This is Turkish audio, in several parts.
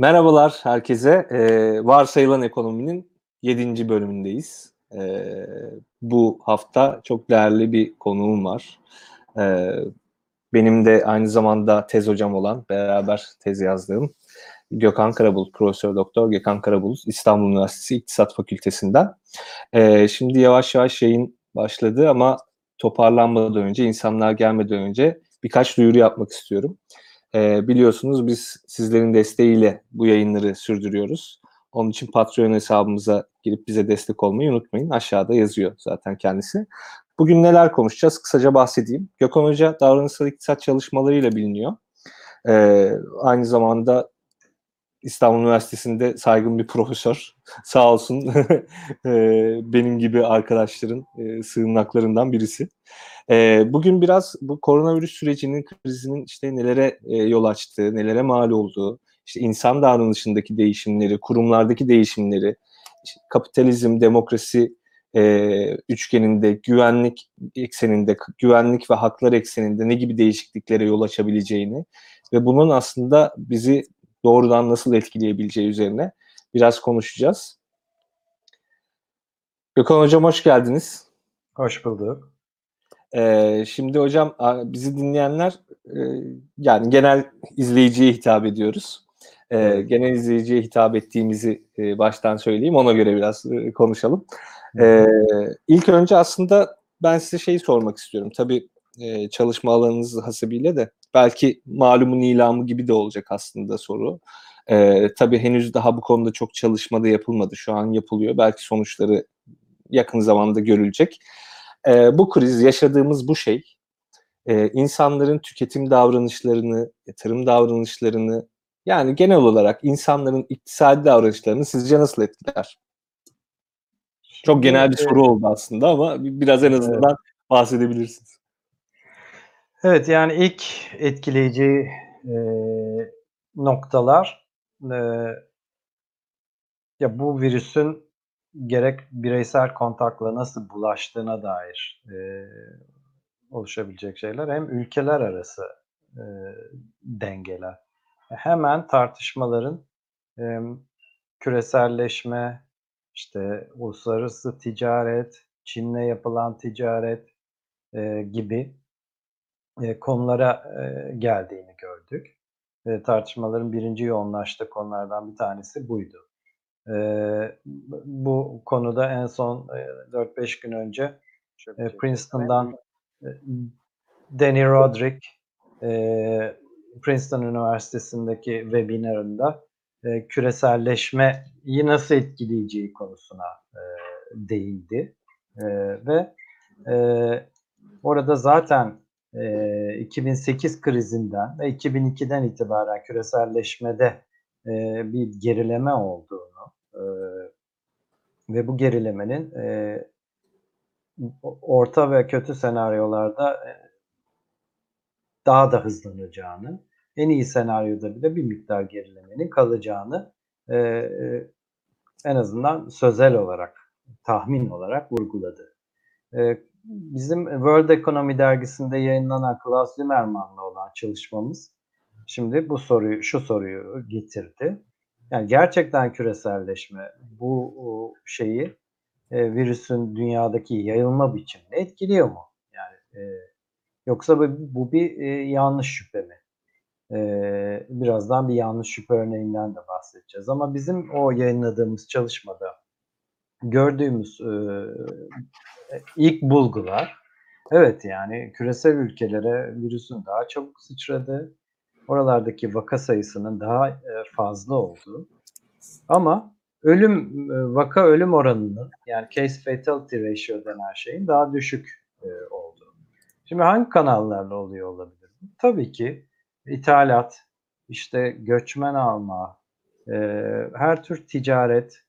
Merhabalar herkese. Ee, varsayılan ekonominin 7. bölümündeyiz. Ee, bu hafta çok değerli bir konuğum var. Ee, benim de aynı zamanda tez hocam olan, beraber tez yazdığım Gökhan Karabul, Profesör Doktor Gökhan Karabul, İstanbul Üniversitesi İktisat Fakültesinden. Ee, şimdi yavaş yavaş yayın başladı ama toparlanmadan önce, insanlar gelmeden önce birkaç duyuru yapmak istiyorum. E, biliyorsunuz biz sizlerin desteğiyle bu yayınları sürdürüyoruz. Onun için Patreon hesabımıza girip bize destek olmayı unutmayın. Aşağıda yazıyor zaten kendisi. Bugün neler konuşacağız? Kısaca bahsedeyim. Gökhan Hoca davranışsal iktisat çalışmalarıyla biliniyor. Ee, aynı zamanda İstanbul Üniversitesi'nde saygın bir profesör. Sağ olsun benim gibi arkadaşların sığınaklarından birisi. bugün biraz bu koronavirüs sürecinin, krizinin işte nelere yol açtığı, nelere mal olduğu, işte insan davranışındaki değişimleri, kurumlardaki değişimleri, işte kapitalizm, demokrasi üçgeninde, güvenlik ekseninde, güvenlik ve haklar ekseninde ne gibi değişikliklere yol açabileceğini ve bunun aslında bizi doğrudan nasıl etkileyebileceği üzerine biraz konuşacağız. Gökhan Hocam hoş geldiniz. Hoş bulduk. Ee, şimdi hocam bizi dinleyenler e, yani genel izleyiciye hitap ediyoruz. Ee, genel izleyiciye hitap ettiğimizi e, baştan söyleyeyim ona göre biraz e, konuşalım. Ee, ilk önce aslında ben size şeyi sormak istiyorum. Tabii e, çalışma alanınız hasebiyle de belki malumun ilamı gibi de olacak aslında soru. E, tabii henüz daha bu konuda çok çalışma da yapılmadı. Şu an yapılıyor. Belki sonuçları yakın zamanda görülecek. E, bu kriz, yaşadığımız bu şey e, insanların tüketim davranışlarını, yatırım davranışlarını yani genel olarak insanların iktisadi davranışlarını sizce nasıl etkiler? Çok genel bir soru oldu aslında ama biraz en azından bahsedebilirsiniz. Evet, yani ilk etkileyici, eee, noktalar, eee ya, bu virüsün gerek bireysel kontakla nasıl bulaştığına dair, eee, oluşabilecek şeyler hem ülkeler arası, eee, dengeler. Hemen tartışmaların, emm, küreselleşme, işte, uluslararası ticaret, Çin'le yapılan ticaret, eee, gibi e, konulara e, geldiğini gördük. E, tartışmaların birinci yoğunlaştığı konulardan bir tanesi buydu. E, bu konuda en son e, 4-5 gün önce e, Princeton'dan e, Danny Roderick e, Princeton Üniversitesi'ndeki webinarında e, küreselleşmeyi nasıl etkileyeceği konusuna e, değindi. E, ve e, orada zaten 2008 krizinden ve 2002'den itibaren küreselleşmede bir gerileme olduğunu ve bu gerilemenin orta ve kötü senaryolarda daha da hızlanacağını, en iyi senaryoda bile bir miktar gerilemenin kalacağını en azından sözel olarak, tahmin olarak vurguladı bizim World Economy dergisinde yayınlanan Klaus Zimmermann'la olan çalışmamız şimdi bu soruyu şu soruyu getirdi. Yani gerçekten küreselleşme bu şeyi e, virüsün dünyadaki yayılma biçimini etkiliyor mu? Yani e, yoksa bu, bu bir e, yanlış şüphe mi? Birazdan bir yanlış şüphe örneğinden de bahsedeceğiz. Ama bizim o yayınladığımız çalışmada gördüğümüz e, ilk bulgular evet yani küresel ülkelere virüsün daha çabuk sıçradı. Oralardaki vaka sayısının daha e, fazla olduğu. Ama ölüm e, vaka ölüm oranının yani case fatality ratio denen şeyin daha düşük e, olduğu. Şimdi hangi kanallarla oluyor olabilir? Tabii ki ithalat, işte göçmen alma, her tür ticaret,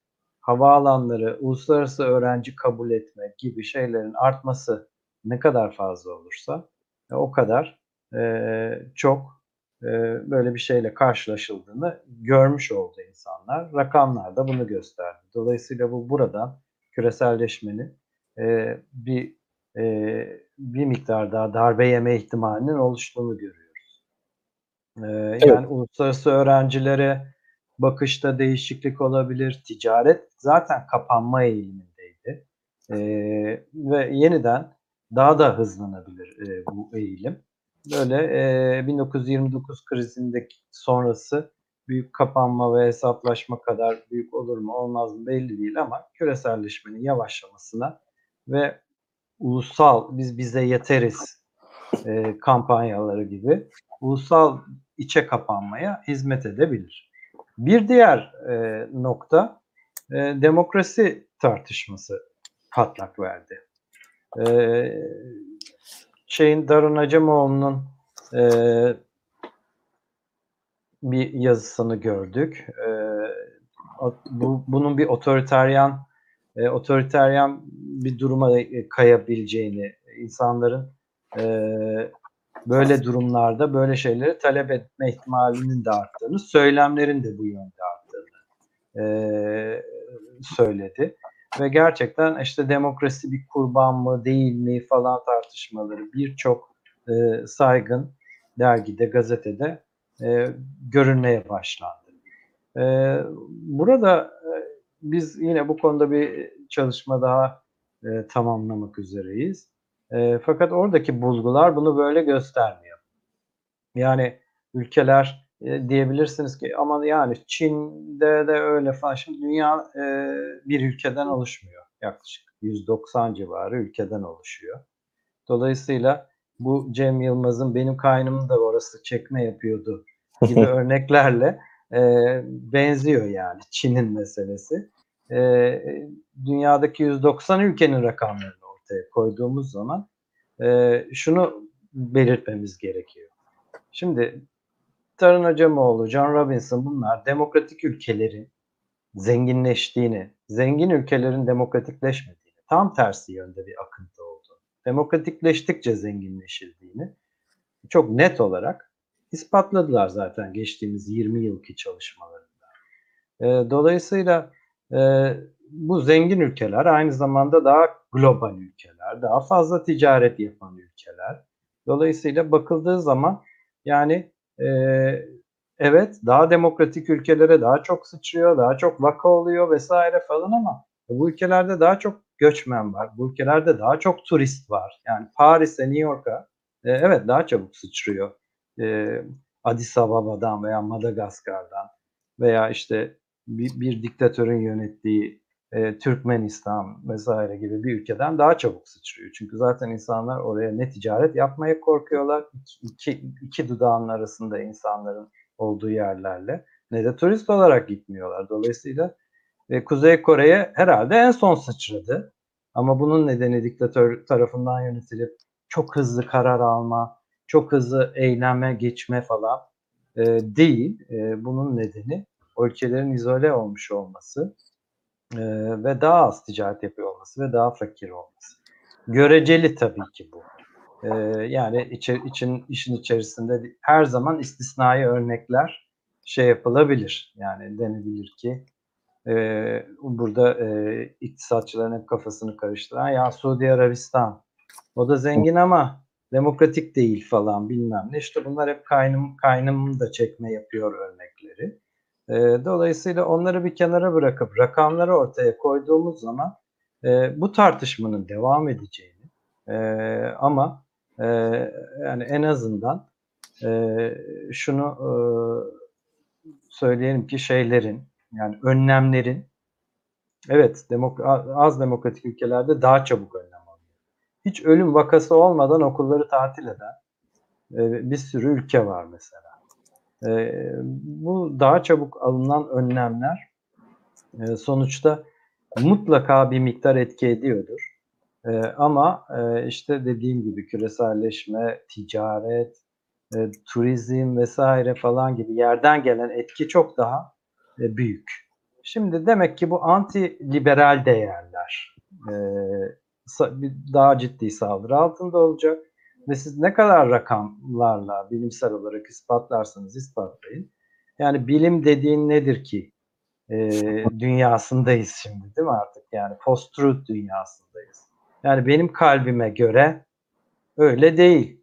havaalanları, uluslararası öğrenci kabul etme gibi şeylerin artması ne kadar fazla olursa e, o kadar e, çok e, böyle bir şeyle karşılaşıldığını görmüş oldu insanlar. Rakamlar da bunu gösterdi. Dolayısıyla bu buradan küreselleşmenin e, bir e, bir miktar daha darbe yeme ihtimalinin oluştuğunu görüyoruz. E, evet. Yani uluslararası öğrencilere bakışta değişiklik olabilir. Ticaret zaten kapanma eğilimindeydi. E, ve yeniden daha da hızlanabilir e, bu eğilim. Böyle e, 1929 krizindeki sonrası büyük kapanma ve hesaplaşma kadar büyük olur mu olmaz mı belli değil ama küreselleşmenin yavaşlamasına ve ulusal biz bize yeteriz e, kampanyaları gibi ulusal içe kapanmaya hizmet edebilir. Bir diğer e, nokta e, demokrasi tartışması patlak verdi. E, şeyin Darun Acemoğlu'nun e, bir yazısını gördük. E, bu, bunun bir otoriteryan e, otoriteryan bir duruma e, kayabileceğini, insanların e, böyle durumlarda böyle şeyleri talep etme ihtimalinin de arttığını, söylemlerin de bu yönde arttığını e, söyledi. Ve gerçekten işte demokrasi bir kurban mı değil mi falan tartışmaları birçok e, saygın dergide, gazetede e, görünmeye başlandı. E, burada e, biz yine bu konuda bir çalışma daha e, tamamlamak üzereyiz. E, fakat oradaki bulgular bunu böyle göstermiyor. Yani ülkeler e, diyebilirsiniz ki ama yani Çin'de de öyle falan. Şimdi dünya e, bir ülkeden oluşmuyor. Yaklaşık 190 civarı ülkeden oluşuyor. Dolayısıyla bu Cem Yılmaz'ın benim kaynımın da orası çekme yapıyordu gibi örneklerle e, benziyor yani Çin'in meselesi. E, dünyadaki 190 ülkenin rakamlarını ortaya koyduğumuz zaman e, şunu belirtmemiz gerekiyor. Şimdi Tarın Acemoğlu, John Robinson bunlar demokratik ülkelerin zenginleştiğini, zengin ülkelerin demokratikleşmediğini, tam tersi yönde bir akıntı olduğunu, demokratikleştikçe zenginleşildiğini çok net olarak ispatladılar zaten geçtiğimiz 20 yılki çalışmalarında. E, dolayısıyla e, bu zengin ülkeler aynı zamanda daha global ülkeler, daha fazla ticaret yapan ülkeler. Dolayısıyla bakıldığı zaman yani e, evet daha demokratik ülkelere daha çok sıçrıyor, daha çok vaka oluyor vesaire falan ama bu ülkelerde daha çok göçmen var. Bu ülkelerde daha çok turist var. Yani Paris'e, New York'a e, evet daha çabuk sıçrıyor. E, Addis Ababa'dan veya Madagaskar'dan veya işte bir, bir diktatörün yönettiği e, Türkmenistan vesaire gibi bir ülkeden daha çabuk sıçrıyor. Çünkü zaten insanlar oraya ne ticaret yapmaya korkuyorlar, iki, iki dudağın arasında insanların olduğu yerlerle ne de turist olarak gitmiyorlar. Dolayısıyla e, Kuzey Kore'ye herhalde en son sıçradı. Ama bunun nedeni diktatör tarafından yönetilip çok hızlı karar alma, çok hızlı eyleme geçme falan e, değil. E, bunun nedeni ülkelerin izole olmuş olması e, ve daha az ticaret yapıyor olması ve daha fakir olması. Göreceli tabii ki bu. E, yani içi, için işin içerisinde her zaman istisnai örnekler şey yapılabilir. Yani denebilir ki e, burada e, iktisatçıların hep kafasını karıştıran ya Suudi Arabistan o da zengin ama demokratik değil falan bilmem ne. İşte bunlar hep kaynım kaynımını da çekme yapıyor örnekleri. E, dolayısıyla onları bir kenara bırakıp rakamları ortaya koyduğumuz zaman e, bu tartışmanın devam edeceğini e, ama e, yani en azından şunu söyleyelim ki şeylerin yani önlemlerin evet az demokratik ülkelerde daha çabuk önlem alıyor. Hiç ölüm vakası olmadan okulları tatil eden bir sürü ülke var mesela. E, bu daha çabuk alınan önlemler e, sonuçta mutlaka bir miktar etki ediyordur. E, ama e, işte dediğim gibi küreselleşme, ticaret, e, turizm vesaire falan gibi yerden gelen etki çok daha e, büyük. Şimdi demek ki bu anti liberal değerler e, daha ciddi saldırı altında olacak ve siz ne kadar rakamlarla bilimsel olarak ispatlarsanız ispatlayın. Yani bilim dediğin nedir ki? E, dünyasındayız şimdi değil mi artık? Yani post-truth dünyasındayız. Yani benim kalbime göre öyle değil.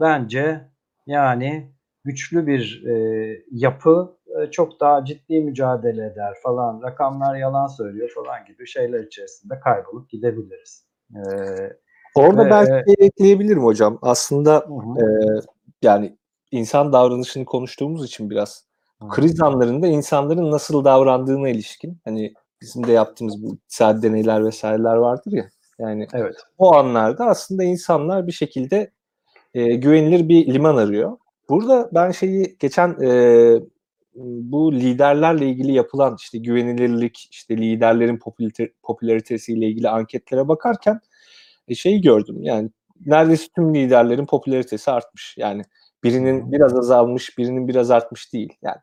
Bence yani güçlü bir e, yapı e, çok daha ciddi mücadele eder falan, rakamlar yalan söylüyor falan gibi şeyler içerisinde kaybolup gidebiliriz. E, Orada Ve, belki e, ekleyebilirim hocam. Aslında hı e, yani insan davranışını konuştuğumuz için biraz hı. kriz anlarında insanların nasıl davrandığına ilişkin hani bizim de yaptığımız bu iktisadi deneyler vesaireler vardır ya. Yani Evet. o anlarda aslında insanlar bir şekilde e, güvenilir bir liman arıyor. Burada ben şeyi geçen e, bu liderlerle ilgili yapılan işte güvenilirlik, işte liderlerin popülarite, popülaritesiyle ilgili anketlere bakarken e, şeyi gördüm. Yani neredeyse tüm liderlerin popülaritesi artmış. Yani birinin biraz azalmış, birinin biraz artmış değil. Yani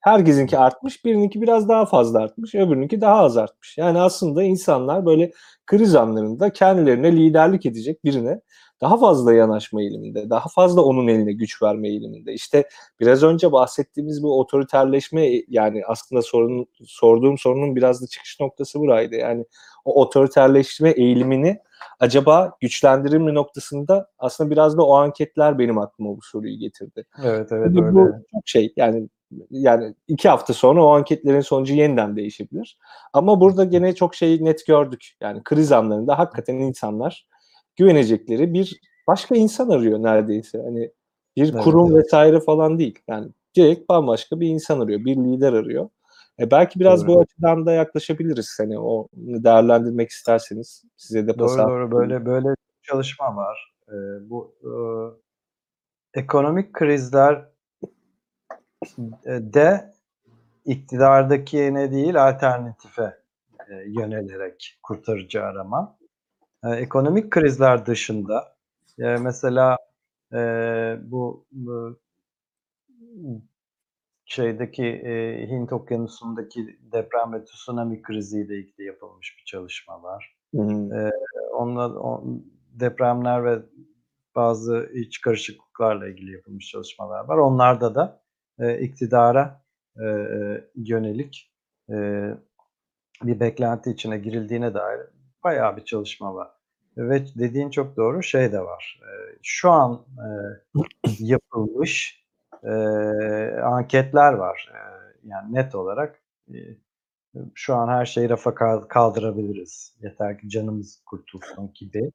herkesinki artmış, birininki biraz daha fazla artmış, öbürününki daha az artmış. Yani aslında insanlar böyle kriz anlarında kendilerine liderlik edecek birine daha fazla yanaşma eğiliminde, daha fazla onun eline güç verme eğiliminde. İşte biraz önce bahsettiğimiz bu otoriterleşme yani aslında sorun, sorduğum sorunun biraz da çıkış noktası buraydı. Yani o otoriterleşme eğilimini acaba güçlendirir mi noktasında aslında biraz da o anketler benim aklıma bu soruyu getirdi. Evet evet Şimdi öyle. bu çok şey yani yani iki hafta sonra o anketlerin sonucu yeniden değişebilir. Ama burada gene çok şey net gördük. Yani kriz anlarında hakikaten insanlar güvenecekleri bir başka insan arıyor neredeyse. Hani bir Evet, kurum evet. vesaire falan değil. Yani direkt bambaşka bir insan arıyor, bir lider arıyor. E belki biraz Doğru. bu açıdan da yaklaşabiliriz. Hani o değerlendirmek isterseniz size de pas Doğru doğru böyle böyle çalışma var. Ee, bu e, ekonomik krizler e, de iktidardakine değil alternatife e, yönelerek kurtarıcı arama. E, ekonomik krizler dışında e, mesela e, bu, bu şeydeki e, Hint Okyanusu'ndaki deprem ve tsunami kriziyle ilgili yapılmış bir çalışma var. Hmm. E, onunla on, depremler ve bazı iç karışıklıklarla ilgili yapılmış çalışmalar var. Onlarda da e, iktidara e, yönelik e, bir beklenti içine girildiğine dair bayağı bir çalışma var. Ve dediğin çok doğru şey de var. E, şu an e, yapılmış e, anketler var. E, yani net olarak e, şu an her şeyi rafa kaldırabiliriz. Yeter ki canımız kurtulsun gibi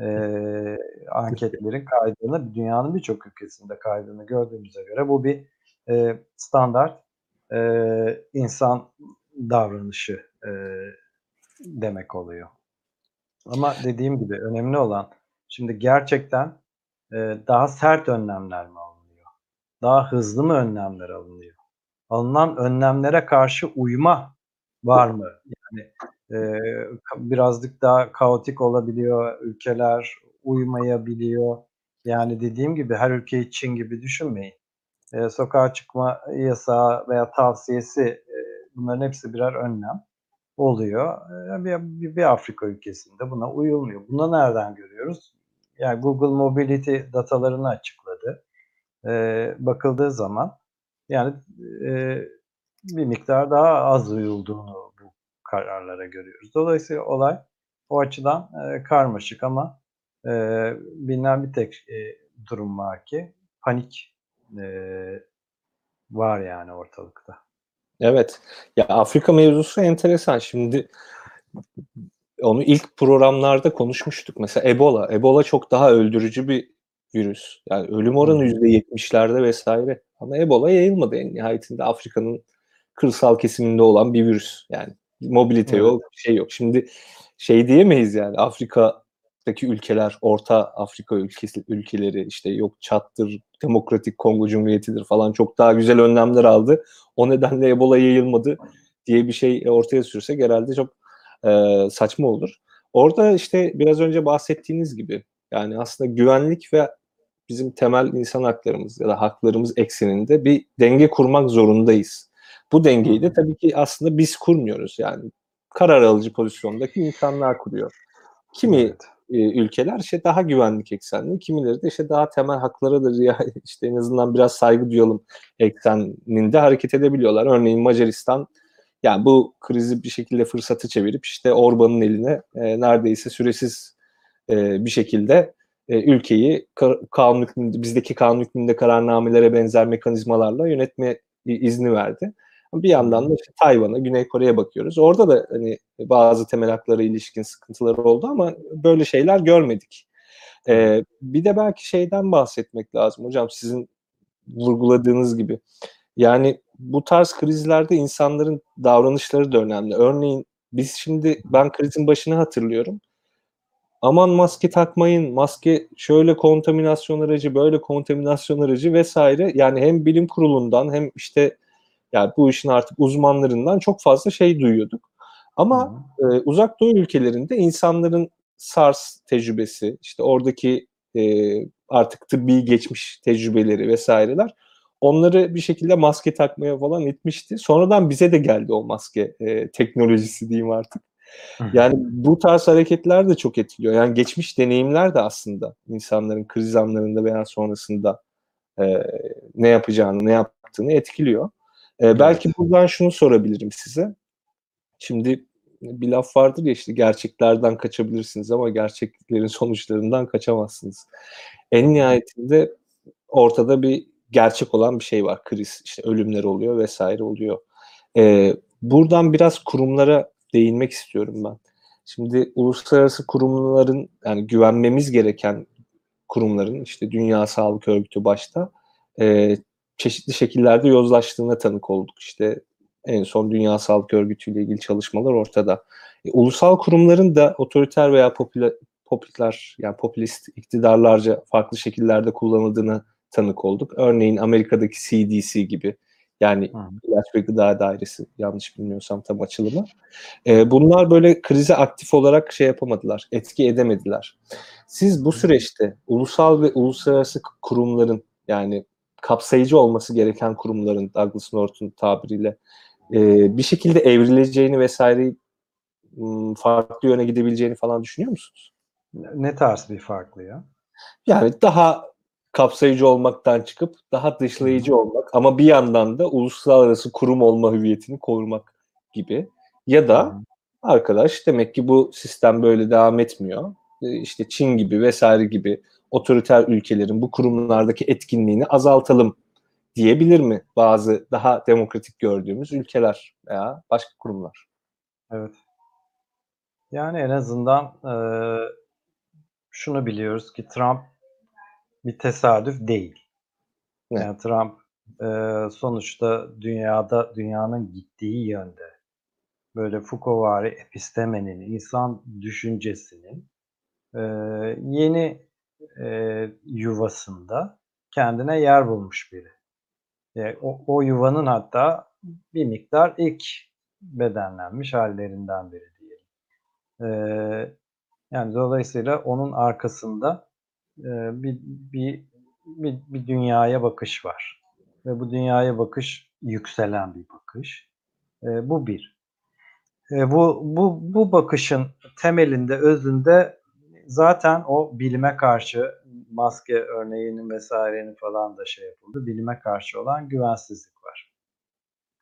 e, anketlerin kaydığını, dünyanın birçok ülkesinde kaydığını gördüğümüze göre bu bir e, standart e, insan davranışı e, demek oluyor. Ama dediğim gibi önemli olan şimdi gerçekten e, daha sert önlemler mi alınıyor? Daha hızlı mı önlemler alınıyor? Alınan önlemlere karşı uyma var mı? Yani e, birazcık daha kaotik olabiliyor ülkeler, uymayabiliyor. Yani dediğim gibi her ülkeyi Çin gibi düşünmeyin. E, sokağa çıkma yasağı veya tavsiyesi e, bunların hepsi birer önlem oluyor. E, bir, bir, Afrika ülkesinde buna uyulmuyor. Bunu nereden görüyoruz? Yani Google Mobility datalarını açıkladı. E, bakıldığı zaman yani e, bir miktar daha az uyulduğunu bu kararlara görüyoruz. Dolayısıyla olay o açıdan e, karmaşık ama e, bilinen bir tek e, durum var ki panik e, var yani ortalıkta. Evet. Ya Afrika mevzusu enteresan. Şimdi onu ilk programlarda konuşmuştuk. Mesela Ebola. Ebola çok daha öldürücü bir virüs. Yani ölüm oranı yüzde yetmişlerde vesaire. Ama Ebola yayılmadı en nihayetinde Afrika'nın kırsal kesiminde olan bir virüs. Yani mobilite yok, şey yok. Şimdi şey diyemeyiz yani Afrika'daki ülkeler, Orta Afrika ülkesi, ülkeleri işte yok Çat'tır, Demokratik Kongo Cumhuriyeti'dir falan çok daha güzel önlemler aldı. O nedenle Ebola yayılmadı diye bir şey ortaya sürse herhalde çok e, saçma olur. Orada işte biraz önce bahsettiğiniz gibi yani aslında güvenlik ve bizim temel insan haklarımız ya da haklarımız ekseninde bir denge kurmak zorundayız. Bu dengeyi de tabii ki aslında biz kurmuyoruz yani karar alıcı pozisyondaki insanlar kuruyor. Kimi. E, ülkeler işte daha güvenlik eksenli, kimileri de işte daha temel haklara da ya işte en azından biraz saygı duyalım ekseninde hareket edebiliyorlar. Örneğin Macaristan yani bu krizi bir şekilde fırsatı çevirip işte Orban'ın eline e, neredeyse süresiz e, bir şekilde e, ülkeyi ka- kanun hükmünde, bizdeki kanun hükmünde kararnamelere benzer mekanizmalarla yönetme izni verdi. Bir yandan da işte Tayvan'a, Güney Kore'ye bakıyoruz. Orada da hani bazı temel haklara ilişkin sıkıntıları oldu ama böyle şeyler görmedik. Ee, bir de belki şeyden bahsetmek lazım hocam sizin vurguladığınız gibi. Yani bu tarz krizlerde insanların davranışları da önemli. Örneğin biz şimdi ben krizin başını hatırlıyorum. Aman maske takmayın, maske şöyle kontaminasyon aracı, böyle kontaminasyon aracı vesaire. Yani hem bilim kurulundan hem işte yani bu işin artık uzmanlarından çok fazla şey duyuyorduk. Ama e, uzak doğu ülkelerinde insanların SARS tecrübesi, işte oradaki e, artık tıbbi geçmiş tecrübeleri vesaireler onları bir şekilde maske takmaya falan itmişti. Sonradan bize de geldi o maske e, teknolojisi diyeyim artık. Yani bu tarz hareketler de çok etkiliyor. Yani geçmiş deneyimler de aslında insanların kriz anlarında veya sonrasında e, ne yapacağını, ne yaptığını etkiliyor. E, belki evet. buradan şunu sorabilirim size. Şimdi bir laf vardır ya işte gerçeklerden kaçabilirsiniz ama gerçeklerin sonuçlarından kaçamazsınız. En nihayetinde ortada bir gerçek olan bir şey var. Kriz, işte ölümler oluyor vesaire oluyor. Ee, buradan biraz kurumlara değinmek istiyorum ben. Şimdi uluslararası kurumların yani güvenmemiz gereken kurumların işte Dünya Sağlık Örgütü başta e, çeşitli şekillerde yozlaştığına tanık olduk. İşte en son Dünya Sağlık Örgütü ile ilgili çalışmalar ortada. E, ulusal kurumların da otoriter veya popüler, popüler yani popülist iktidarlarca farklı şekillerde kullanıldığını tanık olduk. Örneğin Amerika'daki CDC gibi yani ilaç ve gıda dairesi yanlış bilmiyorsam tam açılımı. E, bunlar böyle krize aktif olarak şey yapamadılar, etki edemediler. Siz bu süreçte ulusal ve uluslararası kurumların yani kapsayıcı olması gereken kurumların Douglas North'un tabiriyle e, bir şekilde evrileceğini vesaire farklı yöne gidebileceğini falan düşünüyor musunuz? Ne tarz bir farklı ya? Yani daha kapsayıcı olmaktan çıkıp daha dışlayıcı Hı. olmak ama bir yandan da uluslararası kurum olma hüviyetini korumak gibi. Ya da Hı. arkadaş demek ki bu sistem böyle devam etmiyor. İşte Çin gibi vesaire gibi otoriter ülkelerin bu kurumlardaki etkinliğini azaltalım diyebilir mi bazı daha demokratik gördüğümüz ülkeler veya başka kurumlar? Evet. Yani en azından e, şunu biliyoruz ki Trump bir tesadüf değil. Evet. Yani Trump e, sonuçta dünyada dünyanın gittiği yönde böyle Foucault'vari epistemenin, insan düşüncesinin e, yeni e, yuvasında kendine yer bulmuş biri. E, o, o yuvanın hatta bir miktar ilk bedenlenmiş hallerinden biri diyelim. E, yani dolayısıyla onun arkasında e, bir, bir, bir, bir dünyaya bakış var. Ve bu dünyaya bakış yükselen bir bakış. E, bu bir. E, bu, bu, bu bakışın temelinde, özünde zaten o bilime karşı maske örneğinin vesairenin falan da şey yapıldı. Bilime karşı olan güvensizlik var.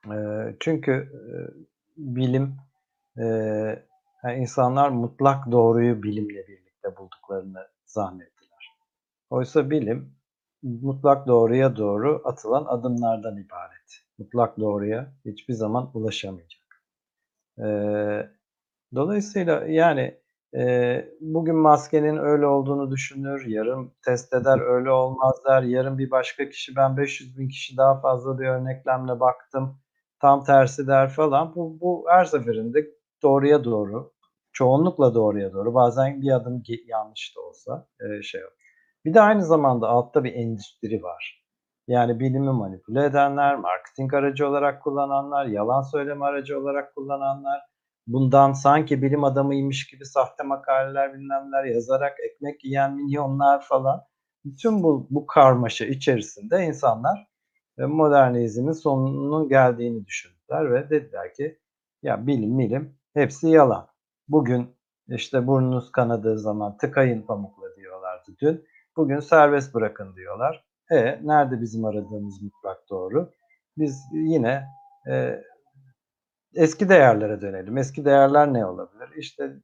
E, çünkü e, bilim e, yani insanlar mutlak doğruyu bilimle birlikte bulduklarını zannettiler. Oysa bilim mutlak doğruya doğru atılan adımlardan ibaret. Mutlak doğruya hiçbir zaman ulaşamayacak. Ee, dolayısıyla yani e, bugün maskenin öyle olduğunu düşünür, yarın test eder öyle olmaz der, yarın bir başka kişi ben 500 bin kişi daha fazla bir örneklemle baktım tam tersi der falan. Bu, bu her seferinde doğruya doğru, çoğunlukla doğruya doğru, bazen bir adım yanlış da olsa e, şey yok. Bir de aynı zamanda altta bir endüstri var. Yani bilimi manipüle edenler, marketing aracı olarak kullananlar, yalan söyleme aracı olarak kullananlar, bundan sanki bilim adamıymış gibi sahte makaleler bilmemler yazarak ekmek yiyen milyonlar falan. Bütün bu, bu karmaşa içerisinde insanlar e, modernizmin sonunun geldiğini düşündüler ve dediler ki ya bilim bilim hepsi yalan. Bugün işte burnunuz kanadığı zaman tıkayın pamukla diyorlardı dün. Bugün serbest bırakın diyorlar. E nerede bizim aradığımız mutlak doğru? Biz yine e, eski değerlere dönelim. Eski değerler ne olabilir? İşte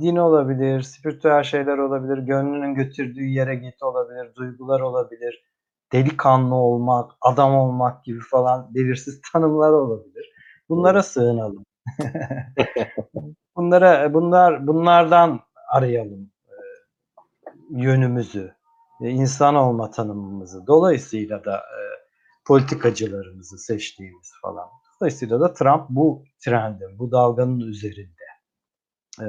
din olabilir, spiritüel şeyler olabilir, gönlünün götürdüğü yere git olabilir, duygular olabilir, delikanlı olmak, adam olmak gibi falan belirsiz tanımlar olabilir. Bunlara sığınalım. Bunlara bunlar bunlardan arayalım yönümüzü, insan olma tanımımızı. Dolayısıyla da politikacılarımızı seçtiğimiz falan. Dolayısıyla da Trump bu trendin, bu dalganın üzerinde. E,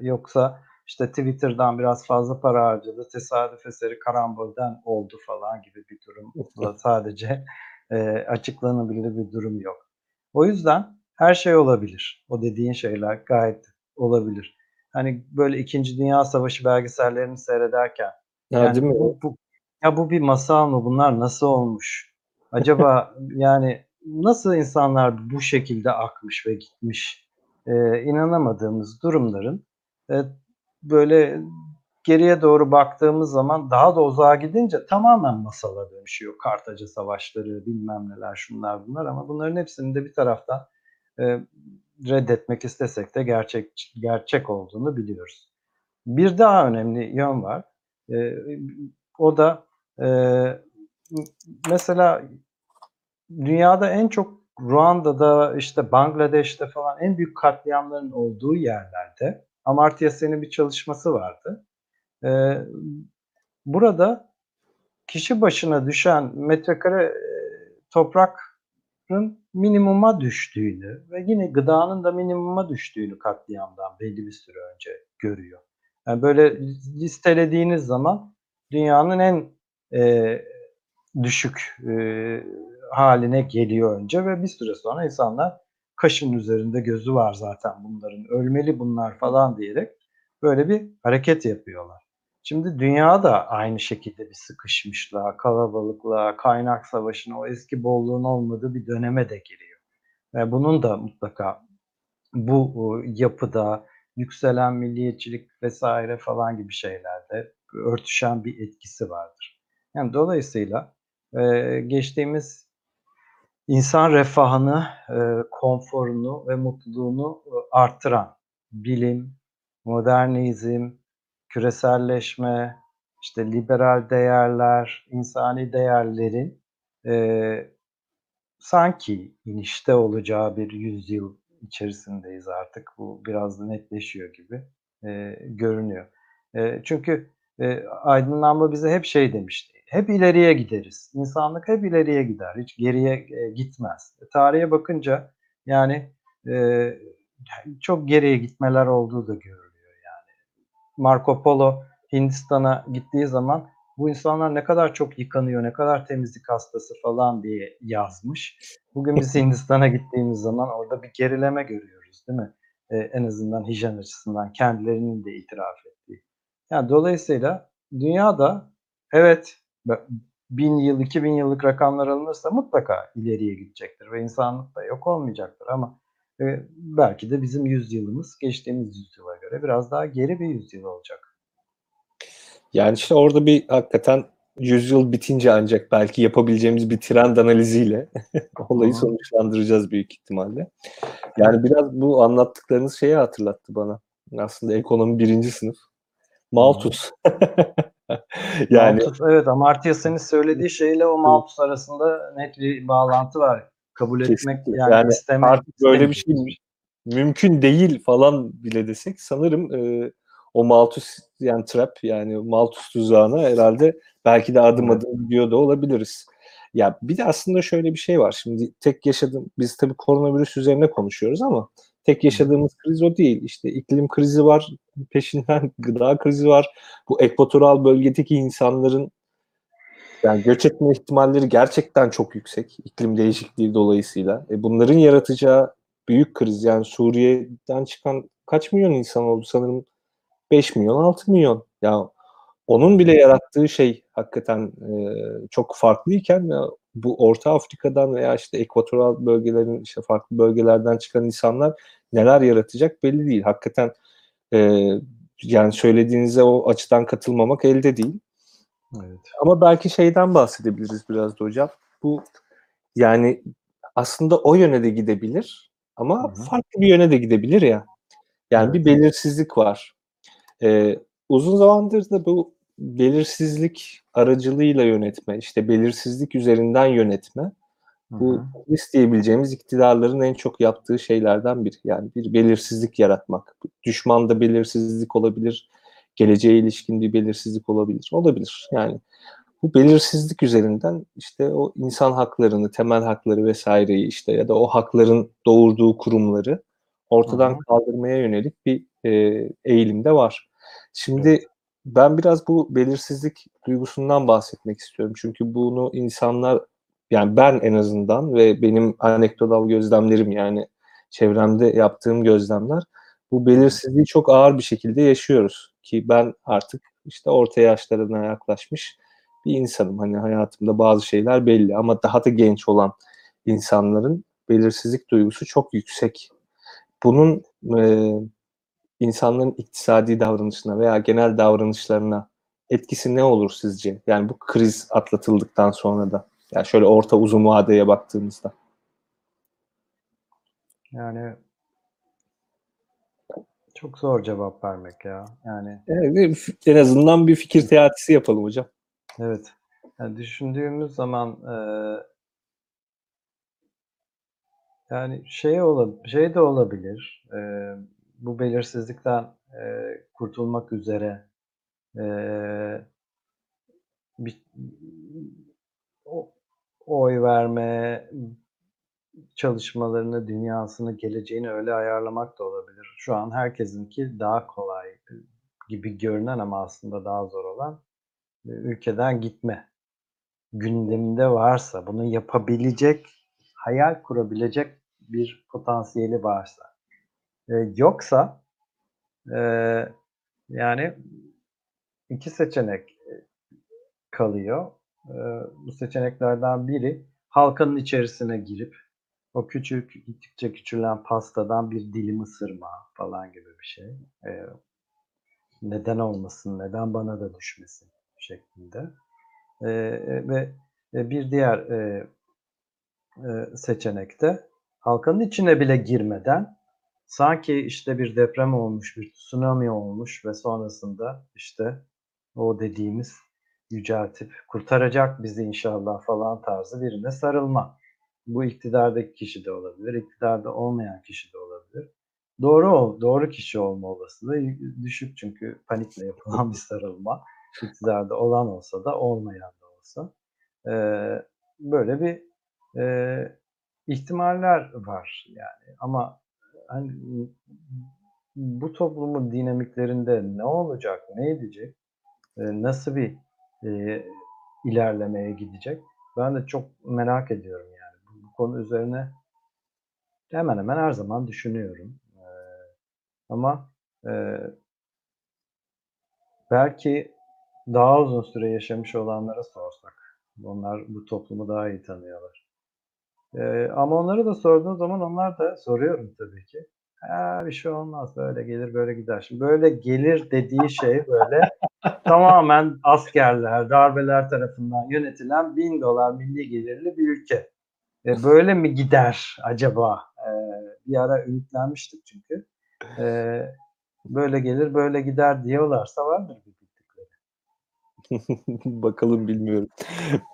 yoksa işte Twitter'dan biraz fazla para harcadı, tesadüf eseri karambolden oldu falan gibi bir durumla sadece e, açıklanabilir bir durum yok. O yüzden her şey olabilir. O dediğin şeyler gayet olabilir. Hani böyle İkinci Dünya Savaşı belgesellerini seyrederken Ha, yani değil mi? bu, bu ya bu bir masal mı? Bunlar nasıl olmuş? Acaba yani nasıl insanlar bu şekilde akmış ve gitmiş? Ee, inanamadığımız durumların e, böyle geriye doğru baktığımız zaman daha da uzağa gidince tamamen masala dönüşüyor. Kartaca savaşları, bilmem neler, şunlar bunlar ama bunların hepsinin de bir taraftan e, reddetmek istesek de gerçek gerçek olduğunu biliyoruz. Bir daha önemli yön var. E, o da e, mesela dünyada en çok Ruanda'da işte Bangladeş'te falan en büyük katliamların olduğu yerlerde Amartya Sen'in bir çalışması vardı. E, burada kişi başına düşen metrekare e, toprakın minimuma düştüğünü ve yine gıdanın da minimuma düştüğünü katliamdan belli bir süre önce görüyor. Yani böyle listelediğiniz zaman dünyanın en e, düşük e, haline geliyor önce ve bir süre sonra insanlar kaşın üzerinde gözü var zaten bunların ölmeli bunlar falan diyerek böyle bir hareket yapıyorlar. Şimdi dünya da aynı şekilde bir sıkışmışlığa, kalabalıklığa, kaynak savaşına, o eski bolluğun olmadığı bir döneme de giriyor. Ve bunun da mutlaka bu yapıda yükselen milliyetçilik vesaire falan gibi şeylerde örtüşen bir etkisi vardır. Yani dolayısıyla geçtiğimiz insan refahını, e, konforunu ve mutluluğunu e, arttıran bilim, modernizm, küreselleşme, işte liberal değerler, insani değerlerin e, sanki inişte olacağı bir yüzyıl içerisindeyiz artık. Bu biraz da netleşiyor gibi e, görünüyor. E, çünkü e, aydınlanma bize hep şey demişti. Hep ileriye gideriz. İnsanlık hep ileriye gider. Hiç geriye e, gitmez. E, tarihe bakınca yani e, çok geriye gitmeler olduğu da görülüyor yani. Marco Polo Hindistan'a gittiği zaman bu insanlar ne kadar çok yıkanıyor, ne kadar temizlik hastası falan diye yazmış. Bugün biz Hindistan'a gittiğimiz zaman orada bir gerileme görüyoruz değil mi? Ee, en azından hijyen açısından kendilerinin de itiraf ettiği. Yani dolayısıyla dünyada evet bin yıl, iki bin yıllık rakamlar alınırsa mutlaka ileriye gidecektir ve insanlık da yok olmayacaktır ama e, belki de bizim yüzyılımız geçtiğimiz yüzyıla göre biraz daha geri bir yüzyıl olacak. Yani işte orada bir hakikaten yüzyıl bitince ancak belki yapabileceğimiz bir trend analiziyle olayı sonuçlandıracağız büyük ihtimalle. Yani biraz bu anlattıklarınız şeyi hatırlattı bana. Aslında ekonomi birinci sınıf. Malthus. yani Malthus, evet Amartya Sen'in söylediği şeyle o Malthus arasında net bir bağlantı var. Kabul etmek yani, yani istemek. Artık böyle bir şey mümkün değil falan bile desek sanırım e, o Malthus yani trap yani Malthus tuzağına herhalde belki de adım adım gidiyor da olabiliriz. Ya bir de aslında şöyle bir şey var. Şimdi tek yaşadığım biz tabii koronavirüs üzerine konuşuyoruz ama tek yaşadığımız kriz o değil. İşte iklim krizi var, peşinden gıda krizi var. Bu ekvatoral bölgedeki insanların yani göç etme ihtimalleri gerçekten çok yüksek iklim değişikliği dolayısıyla. E bunların yaratacağı büyük kriz yani Suriye'den çıkan kaç milyon insan oldu sanırım 5 milyon 6 milyon. Ya onun bile yarattığı şey hakikaten e, çok farklıyken ya, bu Orta Afrika'dan veya işte ekvatoral bölgelerin işte farklı bölgelerden çıkan insanlar neler yaratacak belli değil. Hakikaten e, yani söylediğinize o açıdan katılmamak elde değil. Evet. Ama belki şeyden bahsedebiliriz biraz da hocam. Bu yani aslında o yöne de gidebilir ama Hı-hı. farklı bir yöne de gidebilir ya. Yani evet. bir belirsizlik var. Ee, uzun zamandır da bu belirsizlik aracılığıyla yönetme, işte belirsizlik üzerinden yönetme bu risk diyebileceğimiz iktidarların en çok yaptığı şeylerden biri. Yani bir belirsizlik yaratmak. Düşmanda belirsizlik olabilir, geleceğe ilişkin bir belirsizlik olabilir. Olabilir. Yani bu belirsizlik üzerinden işte o insan haklarını, temel hakları vesaireyi işte ya da o hakların doğurduğu kurumları ortadan Hı hı. kaldırmaya yönelik bir e, eğilim de var. Şimdi Evet. ben biraz bu belirsizlik duygusundan bahsetmek istiyorum. Çünkü bunu insanlar yani ben en azından ve benim anekdotal gözlemlerim yani çevremde yaptığım gözlemler bu belirsizliği çok ağır bir şekilde yaşıyoruz ki ben artık işte orta yaşlarına yaklaşmış bir insanım. Hani hayatımda bazı şeyler belli ama daha da genç olan insanların belirsizlik duygusu çok yüksek. Bunun e, insanların iktisadi davranışına veya genel davranışlarına etkisi ne olur sizce? Yani bu kriz atlatıldıktan sonra da. Yani şöyle orta uzun vadeye baktığımızda. Yani çok zor cevap vermek ya. Yani Evet, en azından bir fikir teatisi yapalım hocam. evet. Yani düşündüğümüz zaman e, yani şey olab şey de olabilir. E, bu belirsizlikten e, kurtulmak üzere e, bir oy verme çalışmalarını, dünyasını, geleceğini öyle ayarlamak da olabilir. Şu an herkesinki daha kolay gibi görünen ama aslında daha zor olan e, ülkeden gitme. Gündeminde varsa, bunu yapabilecek, hayal kurabilecek bir potansiyeli varsa. E, yoksa e, yani iki seçenek kalıyor. E, bu seçeneklerden biri halkanın içerisine girip o küçük, gittikçe küçülen pastadan bir dilim ısırma falan gibi bir şey. E, neden olmasın, neden bana da düşmesin şeklinde. E, ve bir diğer e, e, seçenekte halkanın içine bile girmeden sanki işte bir deprem olmuş, bir tsunami olmuş ve sonrasında işte o dediğimiz yüceltip kurtaracak bizi inşallah falan tarzı birine sarılma. Bu iktidardaki kişi de olabilir, iktidarda olmayan kişi de olabilir. Doğru ol, doğru kişi olma olasılığı düşük çünkü panikle yapılan bir sarılma. İktidarda olan olsa da olmayan da olsa. Ee, böyle bir e, ihtimaller var yani ama hani bu toplumun dinamiklerinde ne olacak, ne edecek, e, nasıl bir e, ilerlemeye gidecek ben de çok merak ediyorum yani bu konu üzerine hemen hemen her zaman düşünüyorum e, ama e, belki daha uzun süre yaşamış olanlara sorsak onlar bu toplumu daha iyi tanıyorlar. Ee, ama onları da sorduğun zaman onlar da soruyorum tabii ki. Ha, bir şey olmaz böyle gelir böyle gider. Şimdi böyle gelir dediği şey böyle tamamen askerler, darbeler tarafından yönetilen bin dolar milli gelirli bir ülke. E, böyle mi gider acaba? E, bir ara ümitlenmiştik çünkü. E, böyle gelir böyle gider diyorlarsa vardır bir Bakalım bilmiyorum.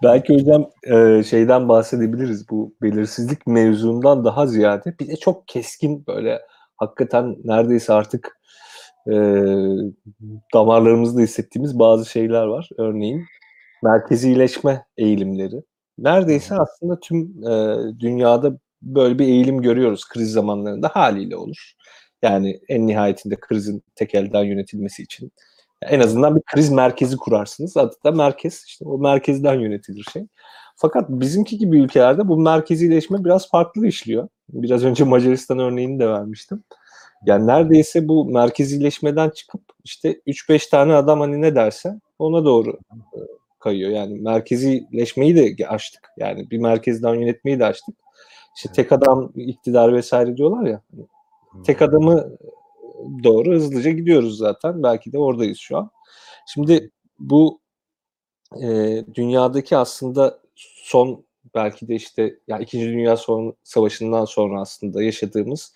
Belki hocam e, şeyden bahsedebiliriz bu belirsizlik mevzundan daha ziyade bir de çok keskin böyle hakikaten neredeyse artık e, damarlarımızda hissettiğimiz bazı şeyler var. Örneğin merkezileşme eğilimleri. Neredeyse aslında tüm e, dünyada böyle bir eğilim görüyoruz kriz zamanlarında haliyle olur. Yani en nihayetinde krizin tek elden yönetilmesi için en azından bir kriz merkezi kurarsınız. Adı da merkez. İşte o merkezden yönetilir şey. Fakat bizimki gibi ülkelerde bu merkezileşme biraz farklı işliyor. Biraz önce Macaristan örneğini de vermiştim. Yani neredeyse bu merkezileşmeden çıkıp işte 3-5 tane adam hani ne derse ona doğru kayıyor. Yani merkezileşmeyi de açtık. Yani bir merkezden yönetmeyi de açtık. İşte tek adam iktidar vesaire diyorlar ya. Tek adamı doğru hızlıca gidiyoruz zaten. Belki de oradayız şu an. Şimdi bu e, dünyadaki aslında son belki de işte ya İkinci Dünya Savaşı'ndan sonra aslında yaşadığımız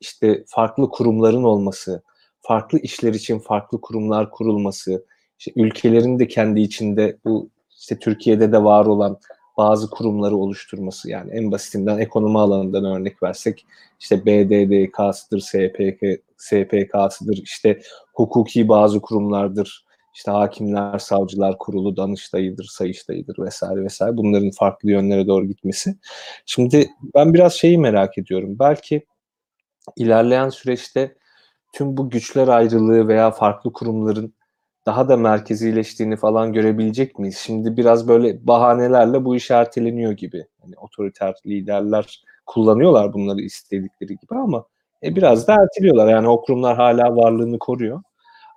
işte farklı kurumların olması, farklı işler için farklı kurumlar kurulması, işte ülkelerin de kendi içinde bu işte Türkiye'de de var olan bazı kurumları oluşturması. Yani en basitinden ekonomi alanından örnek versek işte BDDK'sıdır, SPK, SPK'sıdır, işte hukuki bazı kurumlardır, işte hakimler, savcılar kurulu, danıştayıdır, sayıştayıdır vesaire vesaire bunların farklı yönlere doğru gitmesi. Şimdi ben biraz şeyi merak ediyorum. Belki ilerleyen süreçte tüm bu güçler ayrılığı veya farklı kurumların daha da merkezileştiğini falan görebilecek miyiz? Şimdi biraz böyle bahanelerle bu iş erteleniyor gibi. Hani otoriter liderler kullanıyorlar bunları istedikleri gibi ama e, biraz da erteliyorlar. Yani o kurumlar hala varlığını koruyor.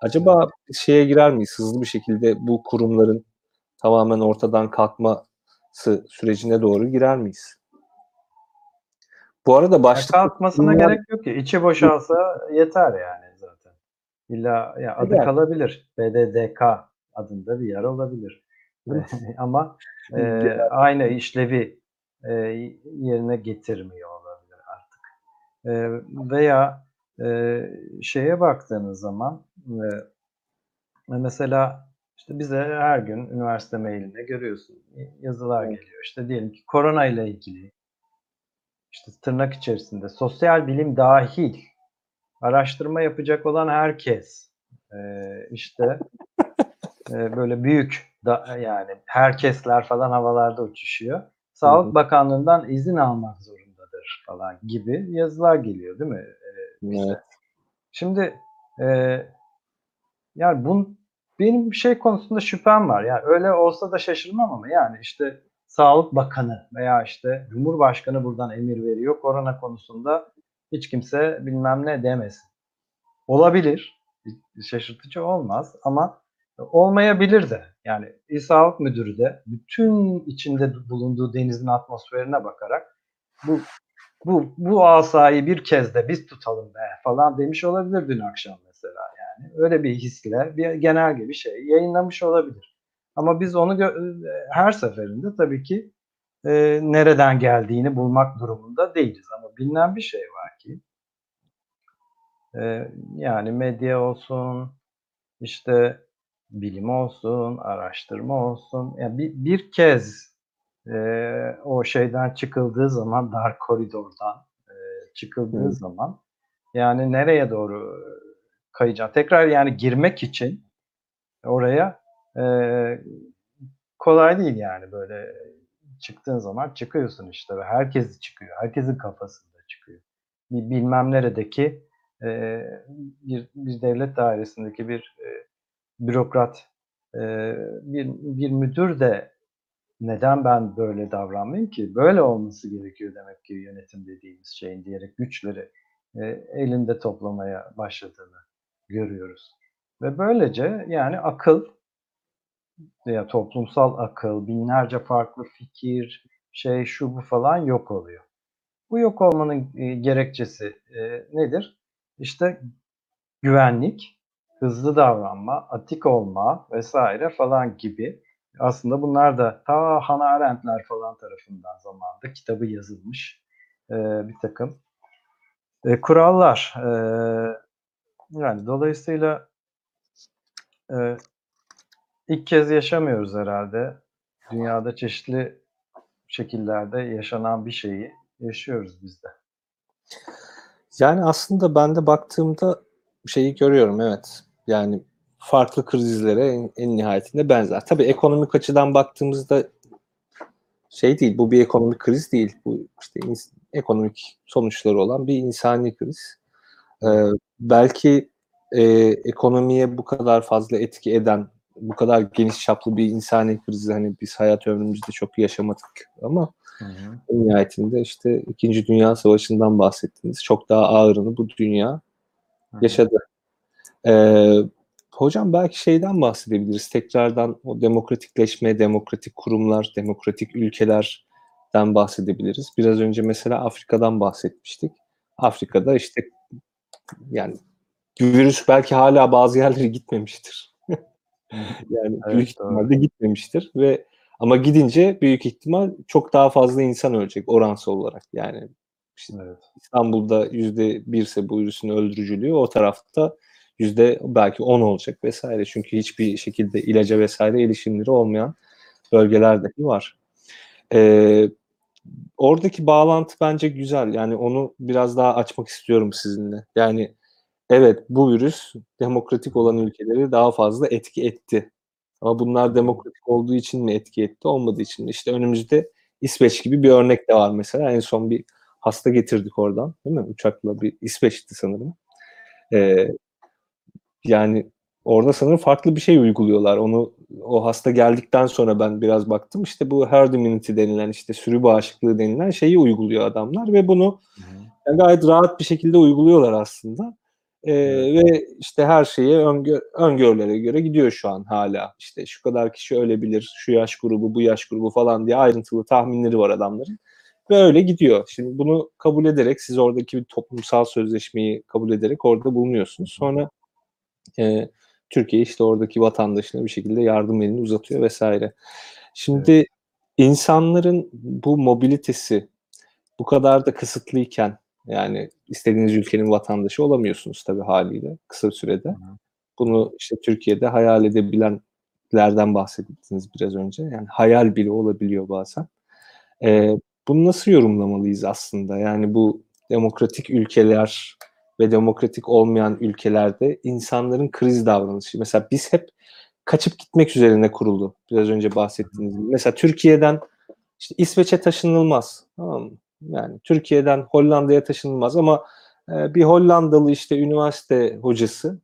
Acaba şeye girer miyiz? Hızlı bir şekilde bu kurumların tamamen ortadan kalkması sürecine doğru girer miyiz? Bu arada başlık kalkmasına Bunlar- gerek yok ki. İçi boşalsa yeter yani zaten. İlla ya adı Eder. kalabilir. BDDK adında bir yer olabilir. Evet. Ama e, aynı işlevi e, yerine getirmiyor olabilir artık. E, veya e, şeye baktığınız zaman e, mesela işte bize her gün üniversite mailinde görüyorsun yazılar Evet. geliyor. İşte diyelim ki korona ile ilgili işte tırnak içerisinde sosyal bilim dahil araştırma yapacak olan herkes e, işte e, böyle büyük da, yani herkesler falan havalarda uçuşuyor. Sağlık Bakanlığı'ndan izin almak zorundadır falan gibi yazılar geliyor değil mi? bize? Evet. Şimdi e, yani bun, benim bir şey konusunda şüphem var. Yani öyle olsa da şaşırmam ama yani işte Sağlık Bakanı veya işte Cumhurbaşkanı buradan emir veriyor. Korona konusunda hiç kimse bilmem ne demesin. Olabilir. Şaşırtıcı olmaz ama olmayabilir de. Yani İl Sağlık Müdürü de bütün içinde bulunduğu denizin atmosferine bakarak bu bu bu asayı bir kez de biz tutalım be falan demiş olabilir dün akşam mesela yani. Öyle bir hisle bir genelge bir şey yayınlamış olabilir. Ama biz onu gö- her seferinde tabii ki e, nereden geldiğini bulmak durumunda değiliz. Ama bilinen bir şey var ki e, yani medya olsun, işte bilim olsun, araştırma olsun. Yani bir, bir kez e, o şeyden çıkıldığı zaman, dar koridordan e, çıkıldığı Hı. zaman yani nereye doğru kayacak? Tekrar yani girmek için oraya e, kolay değil yani böyle çıktığın zaman çıkıyorsun işte ve herkes çıkıyor. Herkesin kafasında çıkıyor. Bir bilmem neredeki e, bir, bir devlet dairesindeki bir e, bürokrat, e, bir, bir müdür de neden ben böyle davranmayayım ki? Böyle olması gerekiyor demek ki yönetim dediğimiz şeyin diyerek güçleri e, elinde toplamaya başladığını görüyoruz. Ve böylece yani akıl veya toplumsal akıl, binlerce farklı fikir, şey şu bu falan yok oluyor. Bu yok olmanın e, gerekçesi e, nedir? İşte güvenlik, hızlı davranma, atik olma vesaire falan gibi. Aslında bunlar da ta Hannah Arendt'ler falan tarafından zamanında kitabı yazılmış e, bir takım kurallar. Yani dolayısıyla e, ilk kez yaşamıyoruz herhalde. Dünyada çeşitli şekillerde yaşanan bir şeyi yaşıyoruz biz de. Yani aslında ben de baktığımda şeyi görüyorum evet. Yani farklı krizlere en, en nihayetinde benzer. Tabii ekonomik açıdan baktığımızda şey değil, bu bir ekonomik kriz değil. Bu işte ekonomik sonuçları olan bir insani kriz. Ee, belki e, ekonomiye bu kadar fazla etki eden, bu kadar geniş çaplı bir insani krizi hani biz hayat ömrümüzde çok yaşamadık ama en nihayetinde işte İkinci Dünya Savaşı'ndan bahsettiniz. Çok daha ağırını bu dünya yaşadı. Ee, hocam belki şeyden bahsedebiliriz. Tekrardan o demokratikleşme, demokratik kurumlar, demokratik ülkelerden bahsedebiliriz. Biraz önce mesela Afrika'dan bahsetmiştik. Afrika'da işte yani virüs belki hala bazı yerlere gitmemiştir. yani Evet, büyük doğru. ihtimalle gitmemiştir ve ama gidince büyük ihtimal çok daha fazla insan ölecek oransal olarak. Yani işte Evet. İstanbul'da yüzde birse bu virüsün öldürücülüğü o tarafta yüzde belki 10 olacak vesaire. Çünkü hiçbir şekilde ilaca vesaire erişimleri olmayan bölgeler dahi var. Ee, oradaki bağlantı bence güzel. Yani onu biraz daha açmak istiyorum sizinle. Yani evet bu virüs demokratik olan ülkeleri daha fazla etki etti. Ama bunlar demokratik olduğu için mi etki etti, olmadığı için mi? İşte önümüzde İsveç gibi bir örnek de var mesela. En son bir hasta getirdik oradan, değil mi? Uçakla bir İsveç'ti sanırım. Ee, yani orada sanırım farklı bir şey uyguluyorlar. Onu o hasta geldikten sonra ben biraz baktım. İşte bu herd immunity denilen işte sürü bağışıklığı denilen şeyi uyguluyor adamlar ve bunu yani gayet rahat bir şekilde uyguluyorlar aslında. Ee, ve işte her şeye öngör, öngörülere göre gidiyor şu an hala. İşte şu kadar kişi ölebilir, şu yaş grubu, bu yaş grubu falan diye ayrıntılı tahminleri var adamların. Ve öyle gidiyor. Şimdi bunu kabul ederek, siz oradaki bir toplumsal sözleşmeyi kabul ederek orada bulunuyorsunuz. Sonra e, Türkiye işte oradaki vatandaşına bir şekilde yardım elini uzatıyor vesaire. Şimdi evet. insanların bu mobilitesi bu kadar da kısıtlıyken yani istediğiniz ülkenin vatandaşı olamıyorsunuz tabii haliyle kısa sürede. Hı. Bunu işte Türkiye'de hayal edebilenlerden bahsettiniz biraz önce. Yani hayal bile olabiliyor bazen. Ee, bunu nasıl yorumlamalıyız aslında? Yani bu demokratik ülkeler ve demokratik olmayan ülkelerde insanların kriz davranışı. Mesela biz hep kaçıp gitmek üzerine kuruldu. Biraz önce bahsettiğiniz gibi. Mesela Türkiye'den işte İsveç'e taşınılmaz. Tamam mı? Yani Türkiye'den Hollanda'ya taşınılmaz ama e, bir Hollandalı işte üniversite hocası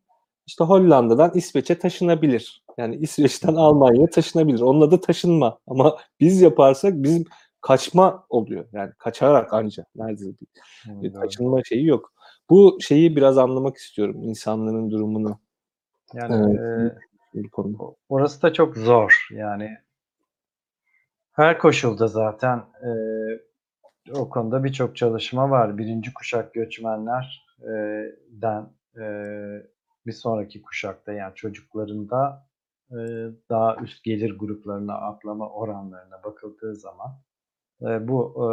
işte Hollanda'dan İsveç'e taşınabilir. Yani İsveç'ten Almanya'ya taşınabilir. Onun adı taşınma. Ama biz yaparsak bizim kaçma oluyor. Yani kaçarak ancak. Nerede bir, bir kaçınma şeyi yok. Bu şeyi biraz anlamak istiyorum. insanların durumunu. Yani evet, e, konu. Orası da çok zor. Yani her koşulda zaten e, o konuda birçok çalışma var. Birinci kuşak göçmenlerden e, bir sonraki kuşakta yani çocuklarında e, daha üst gelir gruplarına atlama oranlarına bakıldığı zaman e, bu e,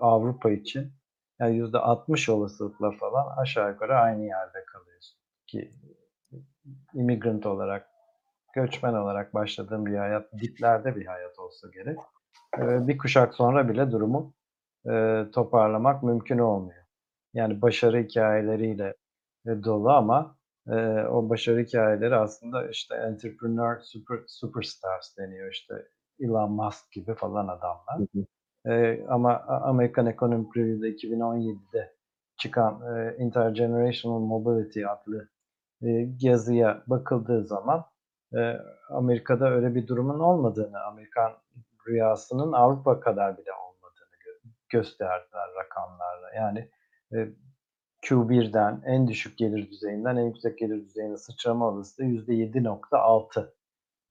Avrupa için yani yüzde 60 olasılıkla falan aşağı yukarı aynı yerde kalıyorsun. Ki immigrant olarak, göçmen olarak başladığım bir hayat, diplerde bir hayat olsa gerek. E, bir kuşak sonra bile durumu e, toparlamak mümkün olmuyor. Yani başarı hikayeleriyle e, dolu ama e, o başarı hikayeleri aslında işte entrepreneur super, superstars deniyor işte Elon Musk gibi falan adamlar. Hı hı. E, ama Amerikan Economic Review'de 2017'de çıkan e, Intergenerational Mobility adlı e, yazıya bakıldığı zaman e, Amerika'da öyle bir durumun olmadığını, Amerikan rüyasının Avrupa kadar bile olmadığını gö- gösterdiler rakamlarla. Yani e, Q1'den en düşük gelir düzeyinden en yüksek gelir düzeyine sıçrama olasılığı %7.6.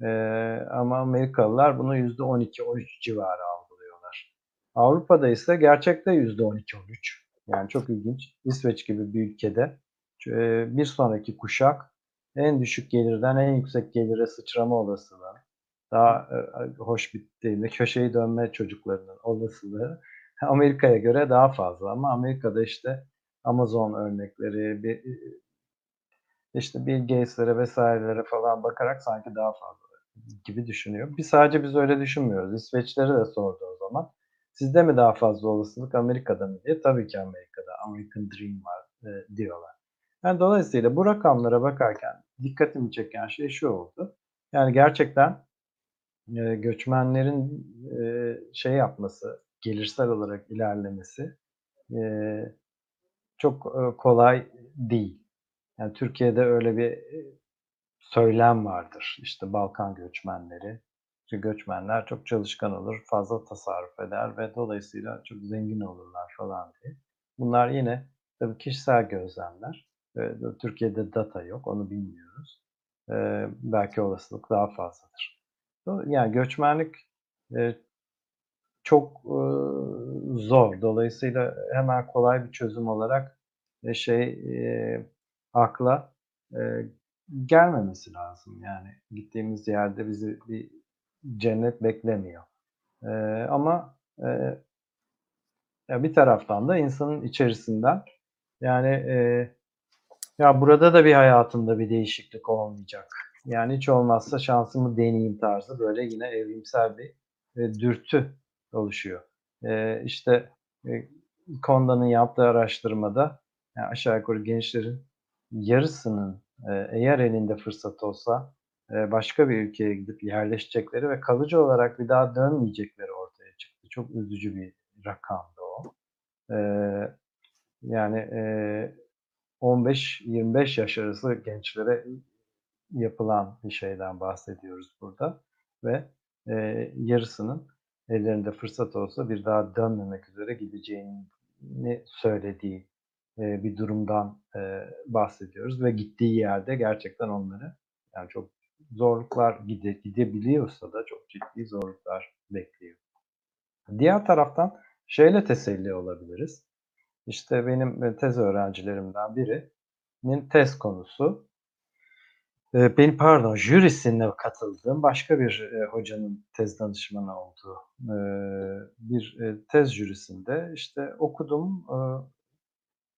Ee, ama Amerikalılar bunu %12-13 civarı algılıyorlar. Avrupa'da ise gerçekte %12-13. Yani çok ilginç. İsveç gibi bir ülkede bir sonraki kuşak en düşük gelirden en yüksek gelire sıçrama olasılığı, daha hoş bir deyimle köşeyi dönme çocuklarının olasılığı Amerika'ya göre daha fazla ama Amerika'da işte Amazon örnekleri, bir, işte Bill Gates'lere vesairelere falan bakarak sanki daha fazla gibi düşünüyor. Biz sadece biz öyle düşünmüyoruz. İsveçlere de sordu o zaman. Sizde mi daha fazla olasılık Amerika'da mı diye. Tabii ki Amerika'da. American Dream var e, diyorlar. Yani dolayısıyla bu rakamlara bakarken dikkatimi çeken şey şu oldu. Yani gerçekten e, göçmenlerin e, şey yapması, gelirsel olarak ilerlemesi e, çok e, kolay değil. Yani Türkiye'de öyle bir e, söylem vardır. İşte Balkan göçmenleri, işte göçmenler çok çalışkan olur, fazla tasarruf eder ve dolayısıyla çok zengin olurlar falan diye. Bunlar yine tabii kişisel gözlemler. Türkiye'de data yok, onu bilmiyoruz. Belki olasılık daha fazladır. Yani göçmenlik çok zor. Dolayısıyla hemen kolay bir çözüm olarak şey akla gelmemesi lazım. Yani gittiğimiz yerde bizi bir cennet beklemiyor. E, ama e, ya bir taraftan da insanın içerisinden yani e, Ya burada da bir hayatımda bir değişiklik olmayacak. Yani hiç olmazsa şansımı deneyeyim tarzı böyle yine evrimsel bir e, dürtü oluşuyor. E, işte e, Konda'nın yaptığı araştırmada yani aşağı yukarı gençlerin yarısının e, eğer elinde fırsat olsa başka bir ülkeye gidip yerleşecekleri ve kalıcı olarak bir daha dönmeyecekleri ortaya çıktı. Çok üzücü bir rakamdı o. Yani e, 15-25 yaş arası gençlere yapılan bir şeyden bahsediyoruz burada ve yarısının ellerinde fırsat olsa bir daha dönmemek üzere gideceğini söylediği bir durumdan bahsediyoruz ve gittiği yerde gerçekten onları yani çok zorluklar gide, gidebiliyorsa da çok ciddi zorluklar bekliyor. Diğer taraftan şeyle teselli olabiliriz. İşte benim tez öğrencilerimden birinin tez konusu e, benim pardon jürisine katıldığım başka bir e, hocanın tez danışmanı olduğu e, bir e, tez jürisinde işte okudum. E,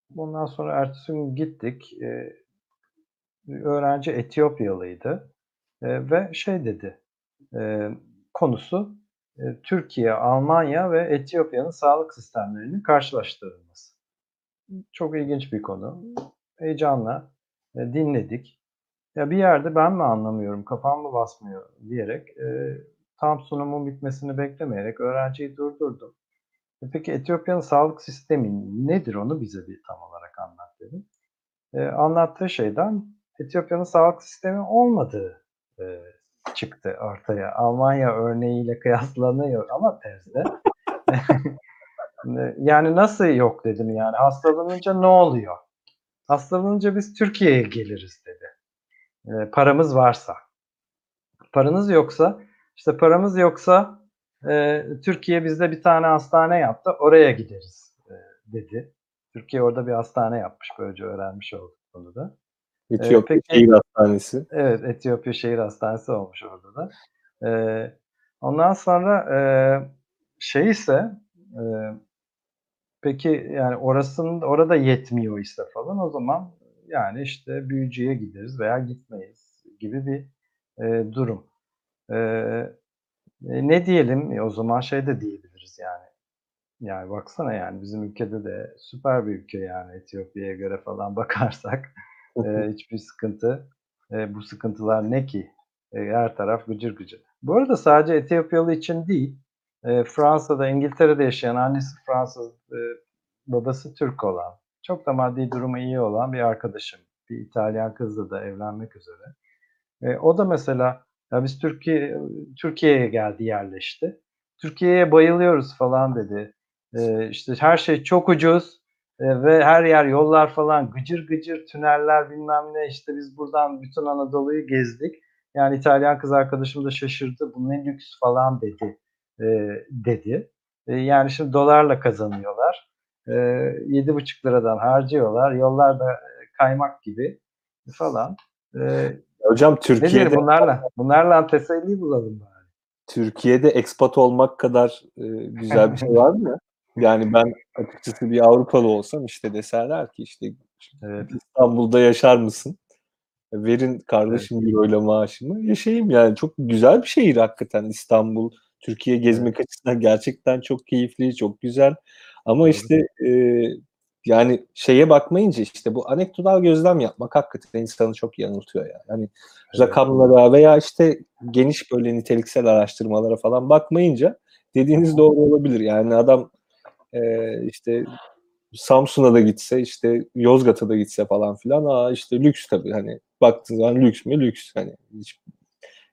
bundan sonra ertesi gün gittik. E, öğrenci Etiyopyalıydı e, ve şey dedi e, konusu e, Türkiye, Almanya ve Etiyopya'nın sağlık sistemlerinin karşılaştırılması. Çok ilginç bir konu. Heyecanla e, dinledik. Ya bir yerde ben mi anlamıyorum, kafam mı basmıyor diyerek e, tam sunumun bitmesini beklemeyerek öğrenciyi durdurdum. E, peki Etiyopya'nın sağlık sistemi nedir onu bize bir tam olarak anlat dedim. E, anlattığı şeyden Etiyopya'nın sağlık sistemi olmadığı e, çıktı ortaya. Almanya örneğiyle kıyaslanıyor ama tezde. yani nasıl yok dedim yani hastalanınca ne oluyor? Hastalanınca biz Türkiye'ye geliriz dedi. E, paramız varsa. Paranız yoksa işte paramız yoksa e, Türkiye bizde bir tane hastane yaptı oraya gideriz e, dedi. Türkiye orada bir hastane yapmış böylece öğrenmiş olduk bunu da. Etiyopya ee, Şehir Hastanesi. Evet, Etiyopya Şehir Hastanesi olmuş orada da. Ee, ondan sonra e, şey ise e, peki yani orasının orada yetmiyor ise falan o zaman yani işte büyücüye gideriz veya gitmeyiz gibi bir e, durum. E, ne diyelim o zaman şey de diyebiliriz yani. Yani baksana yani bizim ülkede de süper bir ülke yani Etiyopya'ya göre falan bakarsak e, hiçbir sıkıntı. E, bu sıkıntılar ne ki? E, her taraf gıcır gıcır. Bu arada sadece Etiyopyalı için değil, e, Fransa'da, İngiltere'de yaşayan annesi Fransız, e, babası Türk olan, çok da maddi durumu iyi olan bir arkadaşım. Bir İtalyan kızla da evlenmek üzere. E, o da mesela ya biz Türkiye Türkiye'ye geldi yerleşti. Türkiye'ye bayılıyoruz falan dedi. E, işte her şey çok ucuz e, ve her yer yollar falan gıcır gıcır tüneller bilmem ne işte biz buradan bütün Anadolu'yu gezdik. Yani İtalyan kız arkadaşım da şaşırdı. Bu ne lüks falan dedi. E, dedi. E, yani şimdi dolarla kazanıyorlar. E, yedi buçuk liradan harcıyorlar. Yollar da kaymak gibi falan. E, Hocam Türkiye'de nedir bunlarla? Bunlarla teselli bulalım bari. Türkiye'de expat olmak kadar e, güzel bir şey var mı? Yani ben açıkçası bir Avrupalı olsam işte deseler ki işte evet. İstanbul'da yaşar mısın? Verin kardeşim evet. euroyla maaşımı. Yaşayayım yani. Çok güzel bir şehir hakikaten İstanbul. Türkiye gezmek evet. açısından gerçekten çok keyifli, çok güzel. Ama evet. işte e, yani şeye bakmayınca işte bu anekdotal gözlem yapmak hakikaten insanı çok yanıltıyor yani. Hani evet. rakamlara veya işte geniş böyle niteliksel araştırmalara falan bakmayınca dediğiniz doğru olabilir. Yani adam e, işte Samsun'a da gitse işte Yozgat'a da gitse falan filan aa işte lüks tabii hani baktığın zaman lüks mü lüks hani hiç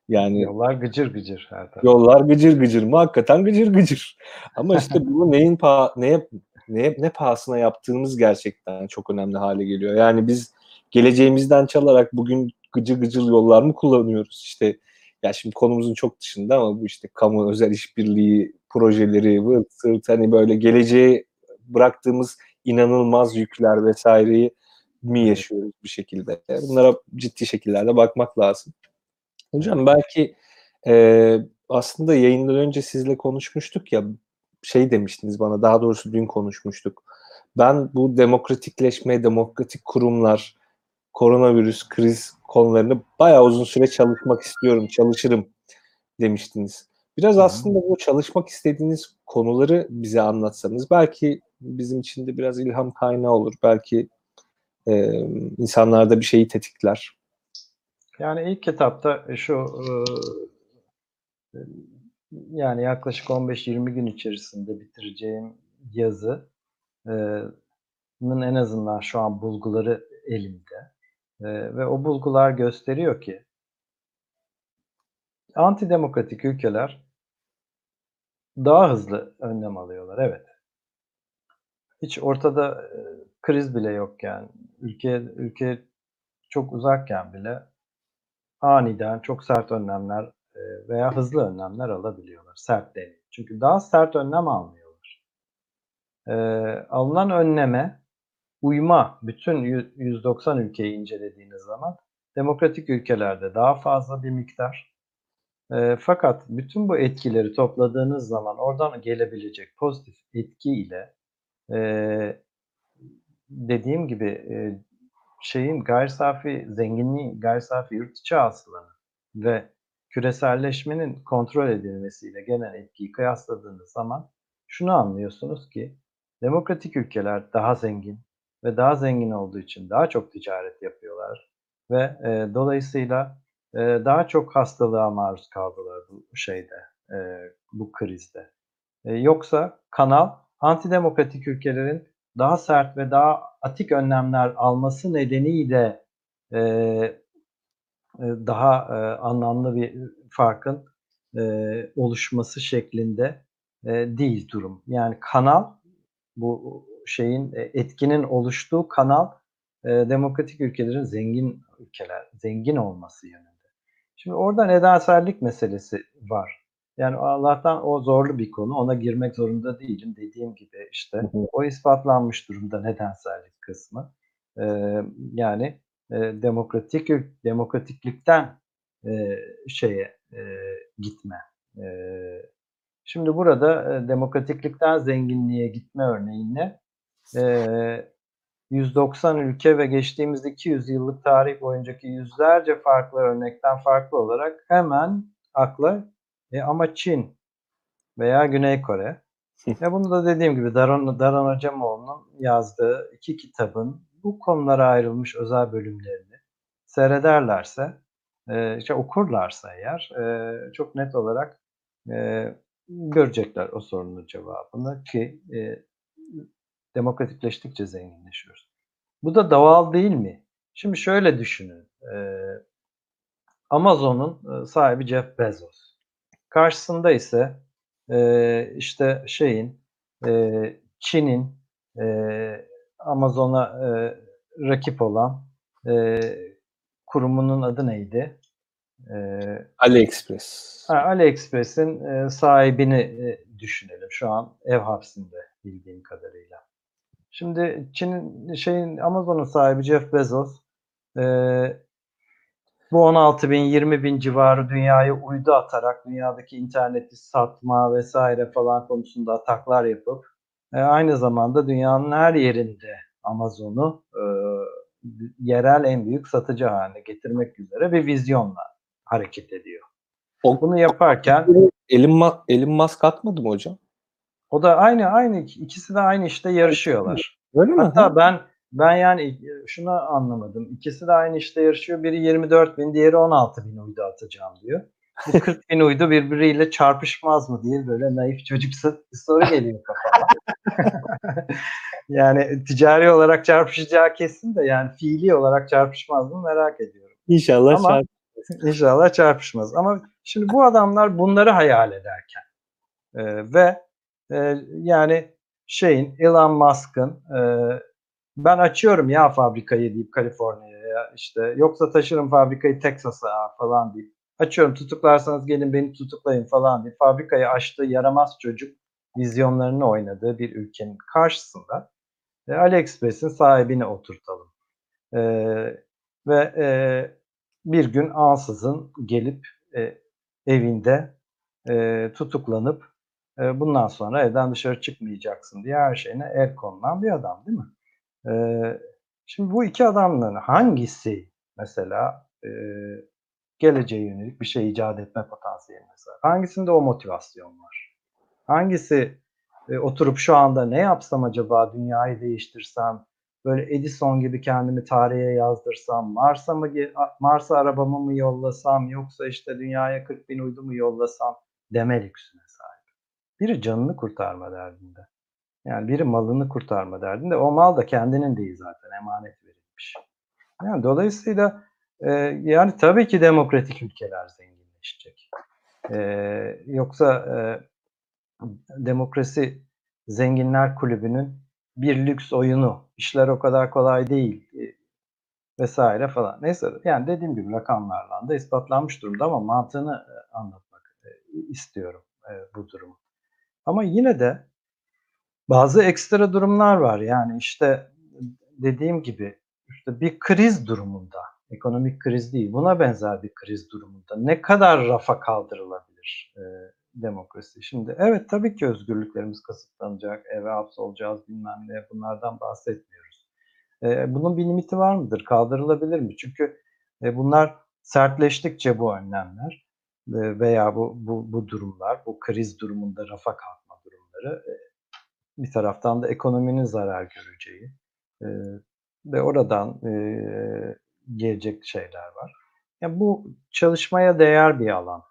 yani yollar gıcır gıcır her. Yollar gıcır gıcır mı? Hakikaten gıcır gıcır. Ama işte bunu neyin pa neye ne ne pahasına yaptığımız gerçekten çok önemli hale geliyor. Yani biz geleceğimizden çalarak bugün gıcır gıcır yollar mı kullanıyoruz? İşte ya şimdi konumuzun çok dışında ama bu işte kamu özel işbirliği projeleri, vırt sırt hani böyle geleceğe bıraktığımız inanılmaz yükler vesaireyi mi yaşıyoruz bir şekilde? Bunlara ciddi şekillerde bakmak lazım. Hocam belki e, aslında yayından önce sizle konuşmuştuk ya şey demiştiniz bana daha doğrusu dün konuşmuştuk. Ben bu demokratikleşme, demokratik kurumlar koronavirüs, kriz konularını bayağı uzun süre çalışmak istiyorum, çalışırım demiştiniz. Biraz aslında bu çalışmak istediğiniz konuları bize anlatsanız belki bizim için de biraz ilham kaynağı olur. Belki e, insanlarda bir şeyi tetikler. Yani ilk kitapta şu e, yani yaklaşık 15-20 gün içerisinde bitireceğim yazı e, en azından şu an bulguları elimde. E, ve o bulgular gösteriyor ki antidemokratik ülkeler daha hızlı önlem alıyorlar. Evet. Hiç ortada kriz bile yokken, ülke ülke çok uzakken bile aniden çok sert önlemler veya hızlı önlemler alabiliyorlar. Sert değil. Çünkü daha sert önlem almıyorlar. E, alınan önleme uyma bütün 190 ülkeyi incelediğiniz zaman demokratik ülkelerde daha fazla bir miktar. E, fakat bütün bu etkileri topladığınız zaman oradan gelebilecek pozitif etki ile e, dediğim gibi e, şeyin gayri safi zenginliğin, gayri safi yurt içi hasılanı ve küreselleşmenin kontrol edilmesiyle gelen etkiyi kıyasladığınız zaman şunu anlıyorsunuz ki demokratik ülkeler daha zengin ve daha zengin olduğu için daha çok ticaret yapıyorlar ve e, dolayısıyla e, daha çok hastalığa maruz kaldılar bu şeyde, e, bu krizde. E, yoksa kanal antidemokratik ülkelerin daha sert ve daha atik önlemler alması nedeniyle e, daha e, anlamlı bir farkın e, oluşması şeklinde e, değil durum. Yani kanal bu şeyin etkinin oluştuğu kanal e, demokratik ülkelerin zengin ülkeler, zengin olması yönünde. Şimdi orada nedensellik meselesi var. Yani Allah'tan o zorlu bir konu. Ona girmek zorunda değilim. Dediğim gibi işte o ispatlanmış durumda nedensellik kısmı. Ee, yani e, demokratik demokratiklikten e, şeye e, gitme. E, şimdi burada e, demokratiklikten zenginliğe gitme örneğine e, 190 ülke ve geçtiğimiz 200 yıllık tarih boyuncaki yüzlerce farklı örnekten farklı olarak hemen akla e, ama Çin veya Güney Kore. ya bunu da dediğim gibi Daron, Daron Hocamoğlu'nun yazdığı iki kitabın bu konulara ayrılmış özel bölümlerini seyrederlerse, e, işte okurlarsa eğer e, çok net olarak e, görecekler o sorunun cevabını ki e, demokratikleştikçe zenginleşiyoruz. Bu da doğal değil mi? Şimdi şöyle düşünün. Amazon'un sahibi Jeff Bezos. Karşısında ise e, işte şeyin e, Çin'in e, Amazon'a e, rakip olan e, kurumunun adı neydi? E, AliExpress. Ha, AliExpress'in e, sahibini e, düşünelim. Şu an ev hapsinde bildiğim kadarıyla. Şimdi Çin'in şeyin Amazon'un sahibi Jeff Bezos e, bu 16 bin 20 bin civarı dünyaya uydu atarak dünyadaki interneti satma vesaire falan konusunda ataklar yapıp e, aynı zamanda dünyanın her yerinde Amazon'u e, yerel en büyük satıcı haline getirmek üzere bir vizyonla hareket ediyor. O, Bunu yaparken Elon, Elon Musk atmadı mı hocam? O da aynı aynı ikisi de aynı işte yarışıyorlar. Öyle mi? Hatta ben ben yani şunu anlamadım. İkisi de aynı işte yarışıyor. Biri 24 bin, diğeri 16 bin uydu atacağım diyor. Bu 40 bin uydu birbiriyle çarpışmaz mı diye böyle naif çocuksa bir soru geliyor kafama. yani ticari olarak çarpışacağı kesin de yani fiili olarak çarpışmaz mı merak ediyorum. İnşallah Ama, çarpışmaz. İnşallah çarpışmaz. Ama şimdi bu adamlar bunları hayal ederken e, ve yani şeyin Elon Musk'ın e, ben açıyorum ya fabrikayı deyip Kaliforniya'ya işte yoksa taşırım fabrikayı Texas'a falan deyip açıyorum tutuklarsanız gelin beni tutuklayın falan deyip fabrikayı açtığı yaramaz çocuk vizyonlarını oynadığı bir ülkenin karşısında e, AliExpress'in sahibini oturtalım. E, ve e, bir gün ansızın gelip e, evinde e, tutuklanıp e, bundan sonra evden dışarı çıkmayacaksın diye her şeyine el konulan bir adam değil mi? Ee, Şimdi bu iki adamdan hangisi mesela e, geleceğe yönelik bir şey icat etme potansiyeliniz var? Hangisinde o motivasyon var? Hangisi e, oturup şu anda ne yapsam acaba dünyayı değiştirsem, böyle Edison gibi kendimi tarihe yazdırsam, Mars'a mı Mars'a arabamı mı yollasam, yoksa işte dünyaya 40 bin uydu mu yollasam deme lüksüne sahip. Biri canını kurtarma derdinde. Yani biri malını kurtarma derdinde. O mal da kendinin değil zaten emanet verilmiş. Yani dolayısıyla e, yani tabii ki demokratik ülkeler zenginleşecek. E, yoksa e, demokrasi zenginler kulübünün bir lüks oyunu. İşler o kadar kolay değil e, vesaire falan. Neyse yani dediğim gibi rakamlarla da ispatlanmış durumda ama mantığını e, anlatmak e, istiyorum e, bu durumu. Ama yine de bazı ekstra durumlar var. Yani işte dediğim gibi işte bir kriz durumunda, ekonomik kriz değil, buna benzer bir kriz durumunda ne kadar rafa kaldırılabilir e, demokrasi? Şimdi evet tabii ki özgürlüklerimiz kısıtlanacak, eve hapsolacağız bilmem ne bunlardan bahsetmiyoruz. E, bunun bir limiti var mıdır? Kaldırılabilir mi? Çünkü e, bunlar sertleştikçe bu önlemler veya bu, bu, bu durumlar, bu kriz durumunda rafa kalkma durumları bir taraftan da ekonominin zarar göreceği ve oradan gelecek şeyler var. Yani bu çalışmaya değer bir alan.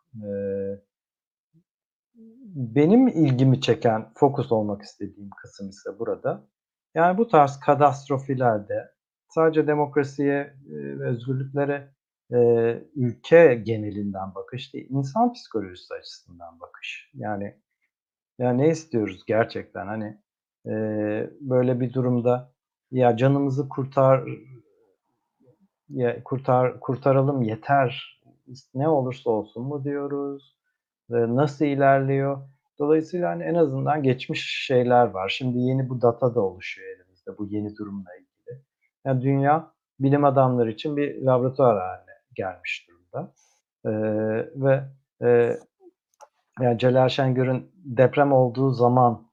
Benim ilgimi çeken, fokus olmak istediğim kısım ise burada. Yani bu tarz katastrofilerde sadece demokrasiye ve özgürlüklere e, ülke genelinden bakış değil, insan psikolojisi açısından bakış. Yani ya ne istiyoruz gerçekten? Hani e, böyle bir durumda ya canımızı kurtar ya kurtar kurtaralım yeter ne olursa olsun mu diyoruz e, nasıl ilerliyor? Dolayısıyla hani en azından geçmiş şeyler var. Şimdi yeni bu data da oluşuyor elimizde bu yeni durumla ilgili. Yani dünya bilim adamları için bir laboratuvar haline gelmiş durumda e, ve e, yani Celal Şengör'ün deprem olduğu zaman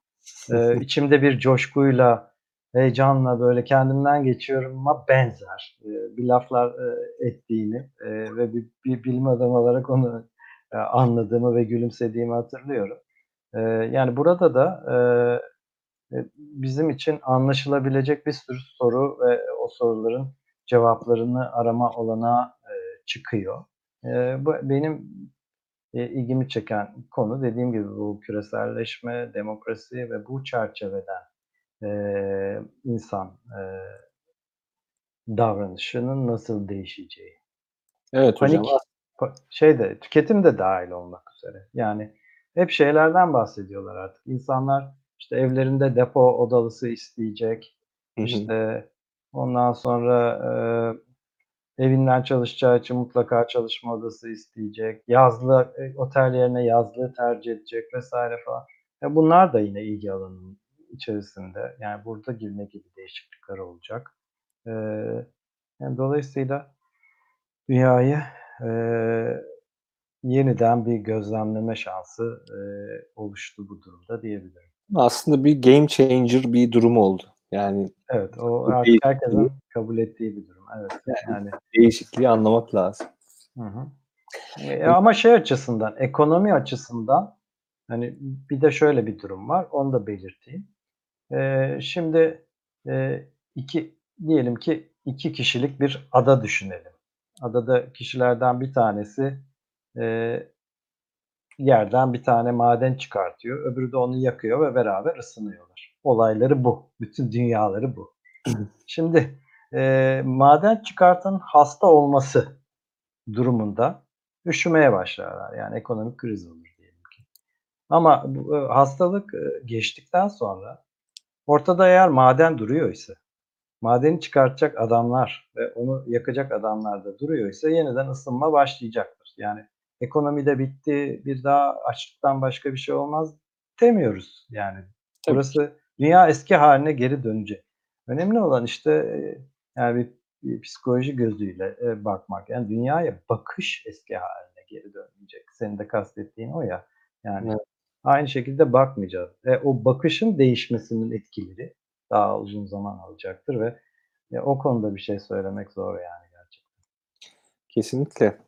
e, içimde bir coşkuyla, heyecanla böyle kendimden geçiyorum ama benzer e, bir laflar e, ettiğini e, ve bir, bir bilim adamı olarak onu e, anladığımı ve gülümsediğimi hatırlıyorum. E, yani burada da e, bizim için anlaşılabilecek bir sürü soru ve o soruların cevaplarını arama olanağı çıkıyor. E, bu benim e, ilgimi çeken konu dediğim gibi bu küreselleşme, demokrasi ve bu çerçeveden e, insan e, davranışının nasıl değişeceği. Evet Panik, hocam. şey de tüketim de dahil olmak üzere. Yani hep şeylerden bahsediyorlar artık. İnsanlar işte evlerinde depo odalısı isteyecek. Hı hı. İşte ondan sonra e, Evinden çalışacağı için mutlaka çalışma odası isteyecek. Yazlı e, otel yerine yazlığı tercih edecek vesaire falan. Ya bunlar da yine ilgi alanının içerisinde. Yani burada ne gibi değişiklikler olacak. Ee, yani dolayısıyla dünyayı e, yeniden bir gözlemleme şansı e, oluştu bu durumda diyebilirim. Aslında bir game changer bir durum oldu. Yani Evet, o artık herkesin kabul ettiği bir durum. Evet, yani değişikliği anlamak lazım. Hı hı. E, ama şey açısından, ekonomi açısından hani bir de şöyle bir durum var. Onu da belirteyim. E, şimdi e, iki diyelim ki iki kişilik bir ada düşünelim. Adada kişilerden bir tanesi e, yerden bir tane maden çıkartıyor. Öbürü de onu yakıyor ve beraber ısınıyorlar. Olayları bu. Bütün dünyaları bu. Şimdi e, maden çıkartan hasta olması durumunda üşümeye başlarlar. Yani ekonomik kriz olur diyelim ki. Ama bu, e, hastalık e, geçtikten sonra ortada eğer maden duruyor ise madeni çıkartacak adamlar ve onu yakacak adamlar da duruyor ise yeniden ısınma başlayacaktır. Yani ekonomide bitti bir daha açlıktan başka bir şey olmaz demiyoruz. Yani Tabii burası dünya eski haline geri dönecek. Önemli olan işte e, yani bir, bir psikoloji gözüyle e, bakmak. Yani dünyaya bakış eski haline geri dönmeyecek. Senin de kastettiğin o ya. Yani Evet. aynı şekilde bakmayacağız. E, o bakışın değişmesinin etkileri daha uzun zaman alacaktır ve Ya o konuda bir şey söylemek zor yani gerçekten. Kesinlikle.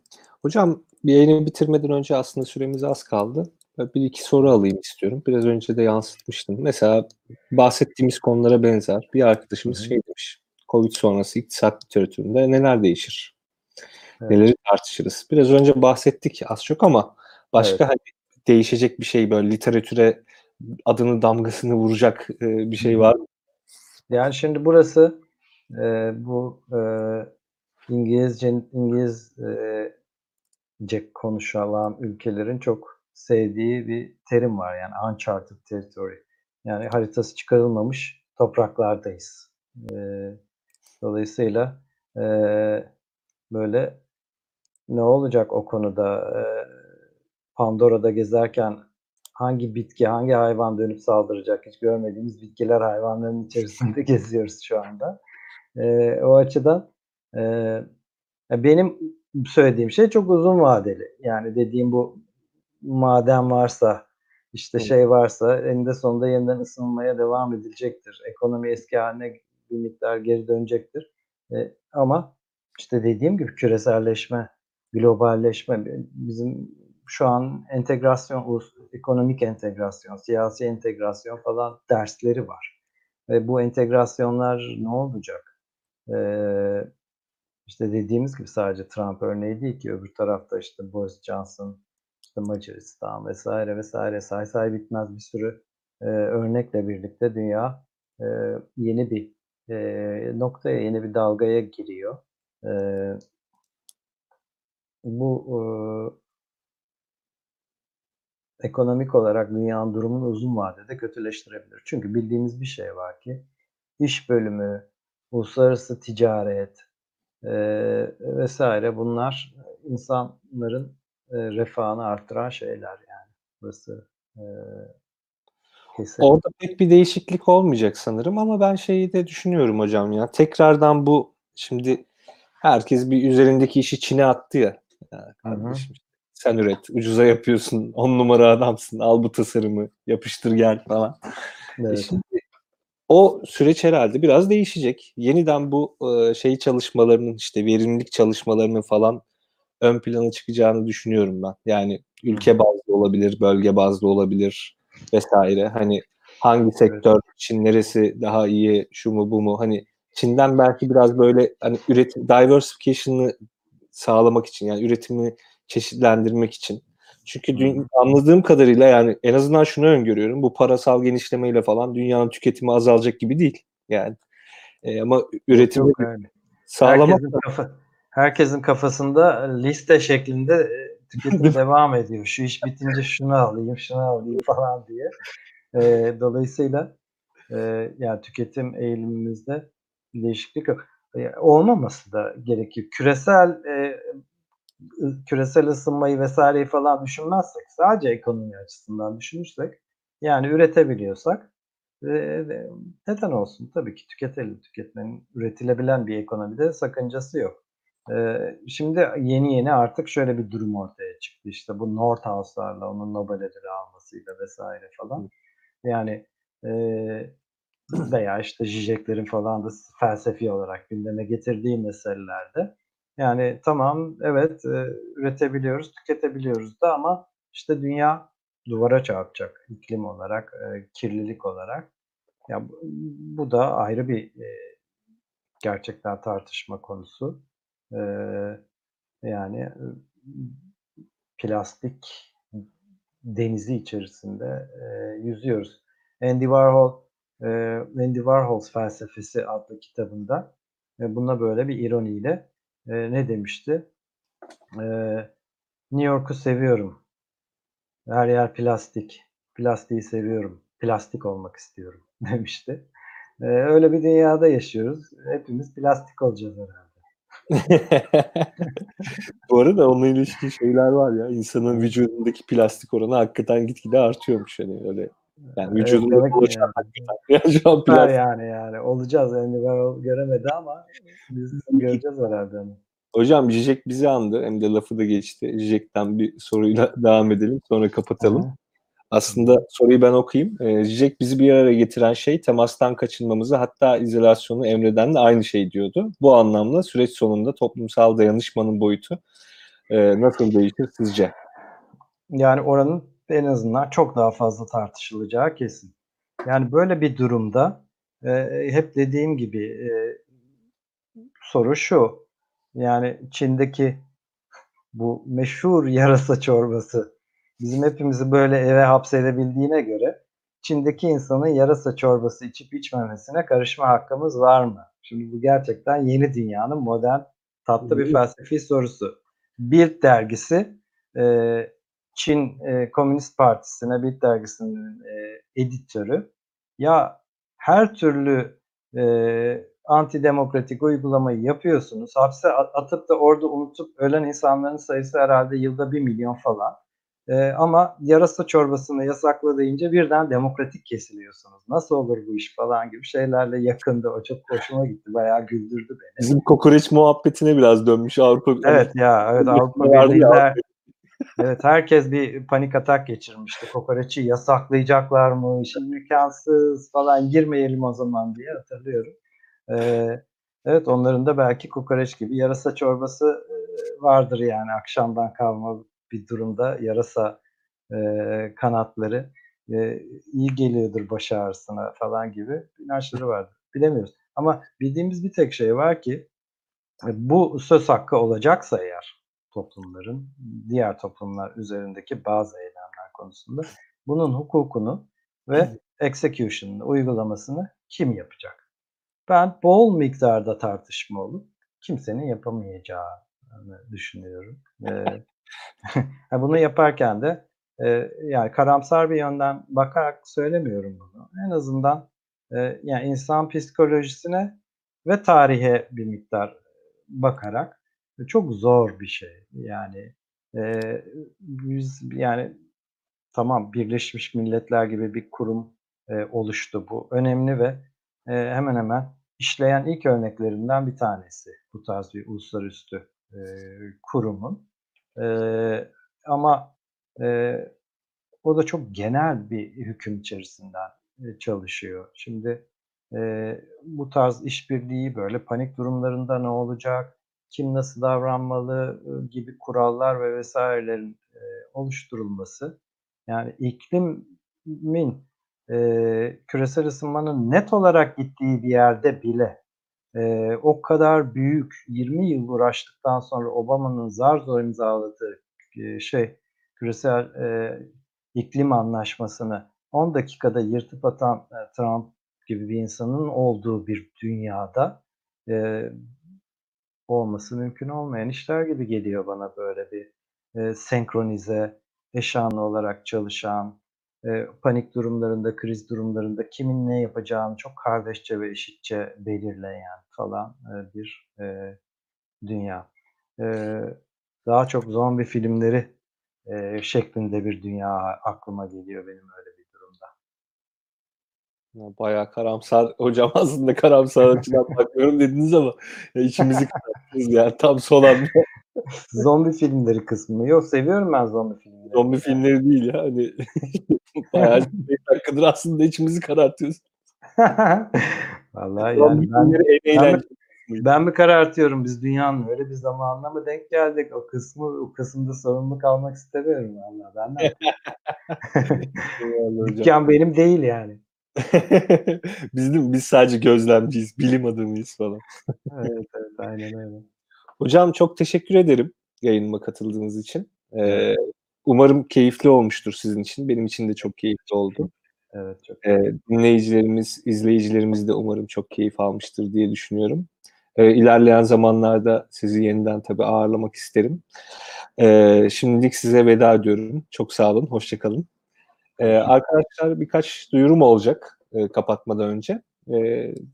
Hocam bir yayını bitirmeden önce aslında süremiz az kaldı. Bir iki soru alayım istiyorum. Biraz önce de yansıtmıştım. Mesela bahsettiğimiz konulara benzer bir arkadaşımız hı. şey demiş. Covid sonrası iktisat literatüründe neler değişir? Evet. Neleri tartışırız? Biraz önce bahsettik az çok ama başka Evet. hani değişecek bir şey böyle literatüre adını damgasını vuracak e, bir şey var mı? Yani şimdi burası e, bu e, İngilizce İngilizce konuşulan ülkelerin çok sevdiği bir terim var yani uncharted territory. Yani haritası çıkarılmamış topraklardayız. E, dolayısıyla e, böyle ne olacak o konuda? E, Pandora'da gezerken hangi bitki, hangi hayvan dönüp saldıracak? Hiç görmediğimiz bitkiler, hayvanların içerisinde geziyoruz şu anda. Eee, o açıdan eee, benim söylediğim şey çok uzun vadeli. Yani dediğim bu maden varsa, işte şey varsa eninde sonunda yeniden ısınmaya devam edilecektir. Ekonomi eski haline bir miktar geri dönecektir. Eee, ama işte dediğim gibi küreselleşme, globalleşme bizim şu an entegrasyon, ekonomik entegrasyon, siyasi entegrasyon falan dersleri var. Ve bu entegrasyonlar ne olacak? Eee, işte dediğimiz gibi sadece Trump örneği değil ki öbür tarafta işte Boris Johnson, işte Macaristan vesaire vesaire say say bitmez bir sürü eee, örnekle birlikte dünya eee, yeni bir eee, noktaya, yeni bir dalgaya giriyor. Eee, bu eee, ekonomik olarak dünyanın durumunu uzun vadede kötüleştirebilir. Çünkü bildiğimiz bir şey var ki iş bölümü, uluslararası ticaret eee, vesaire bunlar insanların eee, refahını arttıran şeyler yani. Burası eee, kesin. Orada pek bir değişiklik olmayacak sanırım ama ben şeyi de düşünüyorum hocam ya. Tekrardan bu şimdi herkes bir üzerindeki işi Çin'e attı ya. Ya kardeşim sen üret, ucuza yapıyorsun, on numara adamsın, al bu tasarımı, yapıştır gel falan. E Evet. şimdi o süreç herhalde biraz değişecek. Yeniden bu e, şey çalışmalarının işte verimlilik çalışmalarının falan ön plana çıkacağını düşünüyorum ben. Yani ülke bazlı olabilir, bölge bazlı olabilir vesaire. Hani hangi sektör için neresi daha iyi, şu mu bu mu? Hani Çin'den belki biraz böyle hani üretim diversification'ı sağlamak için yani üretimi çeşitlendirmek için. Çünkü dün, anladığım kadarıyla yani en azından şunu öngörüyorum. Bu parasal genişlemeyle falan dünyanın tüketimi azalacak gibi değil. Yani e, ama üretimi öyle. sağlamak Herkesin kafa herkesin kafasında liste şeklinde eee, tüketim devam ediyor. Şu iş bitince şunu alayım, şunu alayım falan diye. Eee, dolayısıyla eee, yani tüketim eğilimimizde bir değişiklik yok. Eee, olmaması da gerekiyor. Küresel ı küresel ısınmayı vesaireyi falan düşünmezsek, sadece ekonomi açısından düşünürsek, yani üretebiliyorsak ve neden olsun? Tabii ki tüketelim. Tüketmenin üretilebilen bir ekonomide sakıncası yok. Şimdi yeni yeni artık şöyle bir durum ortaya çıktı. İşte bu Nordhaus'larla onun Nobel ödülü almasıyla vesaire falan. Yani veya işte Zizek'lerin falan da felsefi olarak gündeme getirdiği meselelerde yani tamam evet üretebiliyoruz, tüketebiliyoruz da ama işte dünya duvara çarpacak iklim olarak, kirlilik olarak. Ya bu bu da ayrı bir gerçekten tartışma konusu. Eee, yani plastik denizi içerisinde eee, yüzüyoruz. Andy Warhol eee, Andy Warhol's Felsefesi adlı kitabında eee, buna böyle bir ironiyle eee, ne demişti? Eee, New York'u seviyorum. Her yer plastik. Plastiği seviyorum. Plastik olmak istiyorum demişti. Eee, öyle bir dünyada yaşıyoruz. Hepimiz plastik olacağız herhâlde. Bu arada onunla ilişkin şeyler var ya. İnsanın vücudundaki plastik oranı hakikaten gitgide artıyormuş hani öyle. Yani Evet, vücudunda demek ki dolaşan yani. hakikaten ya şu an Süper plastik. yani yani. Olacağız. Andy Warhol göremedi ama biz göreceğiz herhâlde onu. Hocam Zizek bizi andı. Hem de lafı da geçti. Zizek'ten bir soruyla devam edelim. Sonra kapatalım. hı. Aslında soruyu ben okuyayım. E, bizi bir araya getiren şey temastan kaçınmamızı hatta izolasyonu emreden de aynı şey diyordu. Bu anlamda süreç sonunda toplumsal dayanışmanın boyutu e, nasıl değişir sizce? Yani oranın en azından çok daha fazla tartışılacağı kesin. Yani böyle bir durumda e, hep dediğim gibi e, soru şu. Yani Çin'deki bu meşhur yarasa çorbası bizim hepimizi böyle eve hapsedebildiğine göre Çin'deki insanın yarasa çorbası içip içmemesine karışma hakkımız var mı? Şimdi bu gerçekten yeni dünyanın modern tatlı bir felsefi sorusu. Bild dergisi e, Çin e, Komünist Partisi'ne Bild dergisinin e, editörü ya her türlü e, antidemokratik uygulamayı yapıyorsunuz. Hapse atıp da orada unutup ölen insanların sayısı herhalde yılda bir milyon falan. E, ama yarasa çorbasını deyince birden demokratik kesiliyorsunuz. Nasıl olur bu iş falan gibi şeylerle yakında. O çok hoşuma gitti. Bayağı güldürdü beni. Bizim kokoreç muhabbetine biraz dönmüş Avrupa. Evet ya, evet Avrupa Birliği'nde Evet herkes bir panik atak geçirmişti. Kokoreçi yasaklayacaklar mı? Şimdi imkansız falan girmeyelim o zaman diye hatırlıyorum. Ee, evet onların da belki kokoreç gibi yarasa çorbası vardır yani akşamdan kalma bir durumda yarasa e, kanatları e, iyi geliyordur baş ağrısına falan gibi inançları vardır. Bilemiyoruz. Ama bildiğimiz bir tek şey var ki bu söz hakkı olacaksa eğer toplumların diğer toplumlar üzerindeki bazı eylemler konusunda bunun hukukunu ve execution'ını, uygulamasını kim yapacak? Ben bol miktarda tartışma olup kimsenin yapamayacağını düşünüyorum. Ee, bunu yaparken de e, yani karamsar bir yönden bakarak söylemiyorum bunu. En azından e, yani insan psikolojisine ve tarihe bir miktar bakarak çok zor bir şey. Yani e, biz yani tamam Birleşmiş Milletler gibi bir kurum e, oluştu bu. Önemli ve e, hemen hemen işleyen ilk örneklerinden bir tanesi bu tarz bir uluslararası e, kurumun. E, ama e, o da çok genel bir hüküm içerisinden e, çalışıyor. Şimdi e, bu tarz işbirliği böyle panik durumlarında ne olacak? kim nasıl davranmalı gibi kurallar ve vesairelerin e, oluşturulması yani iklimin e, küresel ısınmanın net olarak gittiği bir yerde bile e, o kadar büyük 20 yıl uğraştıktan sonra Obama'nın zar zor imzaladığı e, şey küresel e, iklim anlaşmasını 10 dakikada yırtıp atan e, Trump gibi bir insanın olduğu bir dünyada e, olması mümkün olmayan işler gibi geliyor bana böyle bir e, senkronize, eşanlı olarak çalışan, e, panik durumlarında, kriz durumlarında kimin ne yapacağını çok kardeşçe ve eşitçe belirleyen falan e, bir e, dünya. E, daha çok zombi filmleri e, şeklinde bir dünya aklıma geliyor benim öyle bir durumda. Bayağı karamsar. Hocam aslında karamsar açıdan bakmıyorum dediniz ama ya içimizi kararttınız yani tam son anda. zombi filmleri kısmı. Yok seviyorum ben zombi filmleri. Zombi filmleri değil ya. Hani bayağı 5 dakikadır aslında içimizi karartıyoruz. Vallahi yani ben, ben, ben mi karartıyorum? Biz dünyanın öyle bir zamanına mı denk geldik? O kısmı o kısımda sorumluluk almak istemiyorum vallahi. Ben de. Dükkan benim değil yani. biz, mi? biz sadece gözlemciyiz, bilim adamıyız falan. Evet evet aynen öyle. Hocam çok teşekkür ederim yayınıma katıldığınız için. Ee. Umarım keyifli olmuştur sizin için. Benim için de çok keyifli oldu. Evet çok. Ee, dinleyicilerimiz, izleyicilerimiz de umarım çok keyif almıştır diye düşünüyorum. Ee, ilerleyen zamanlarda sizi yeniden tabii ağırlamak isterim. Ee, şimdilik size veda ediyorum. Çok sağ olun, hoşçakalın. Ee, arkadaşlar birkaç duyurum olacak e, kapatmadan önce. E,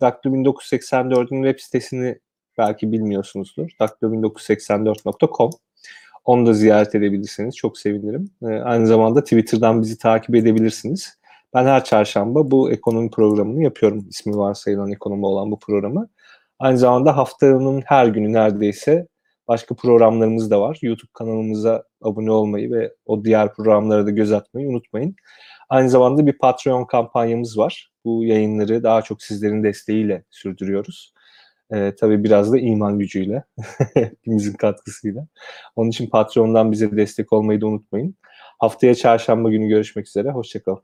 Daktilo 1984'ün web sitesini belki bilmiyorsunuzdur. daktilo1984.com Onu da ziyaret edebilirsiniz. Çok sevinirim. E, aynı zamanda Twitter'dan bizi takip edebilirsiniz. Ben her çarşamba bu ekonomi programını yapıyorum. İsmi varsayılan ekonomi olan bu programı. Aynı zamanda haftanın her günü neredeyse başka programlarımız da var. YouTube kanalımıza abone olmayı ve o diğer programlara da göz atmayı unutmayın. Aynı zamanda bir Patreon kampanyamız var. Bu yayınları daha çok sizlerin desteğiyle sürdürüyoruz. Ee, tabii biraz da iman gücüyle, hepimizin katkısıyla. Onun için Patreon'dan bize destek olmayı da unutmayın. Haftaya çarşamba günü görüşmek üzere. Hoşçakalın.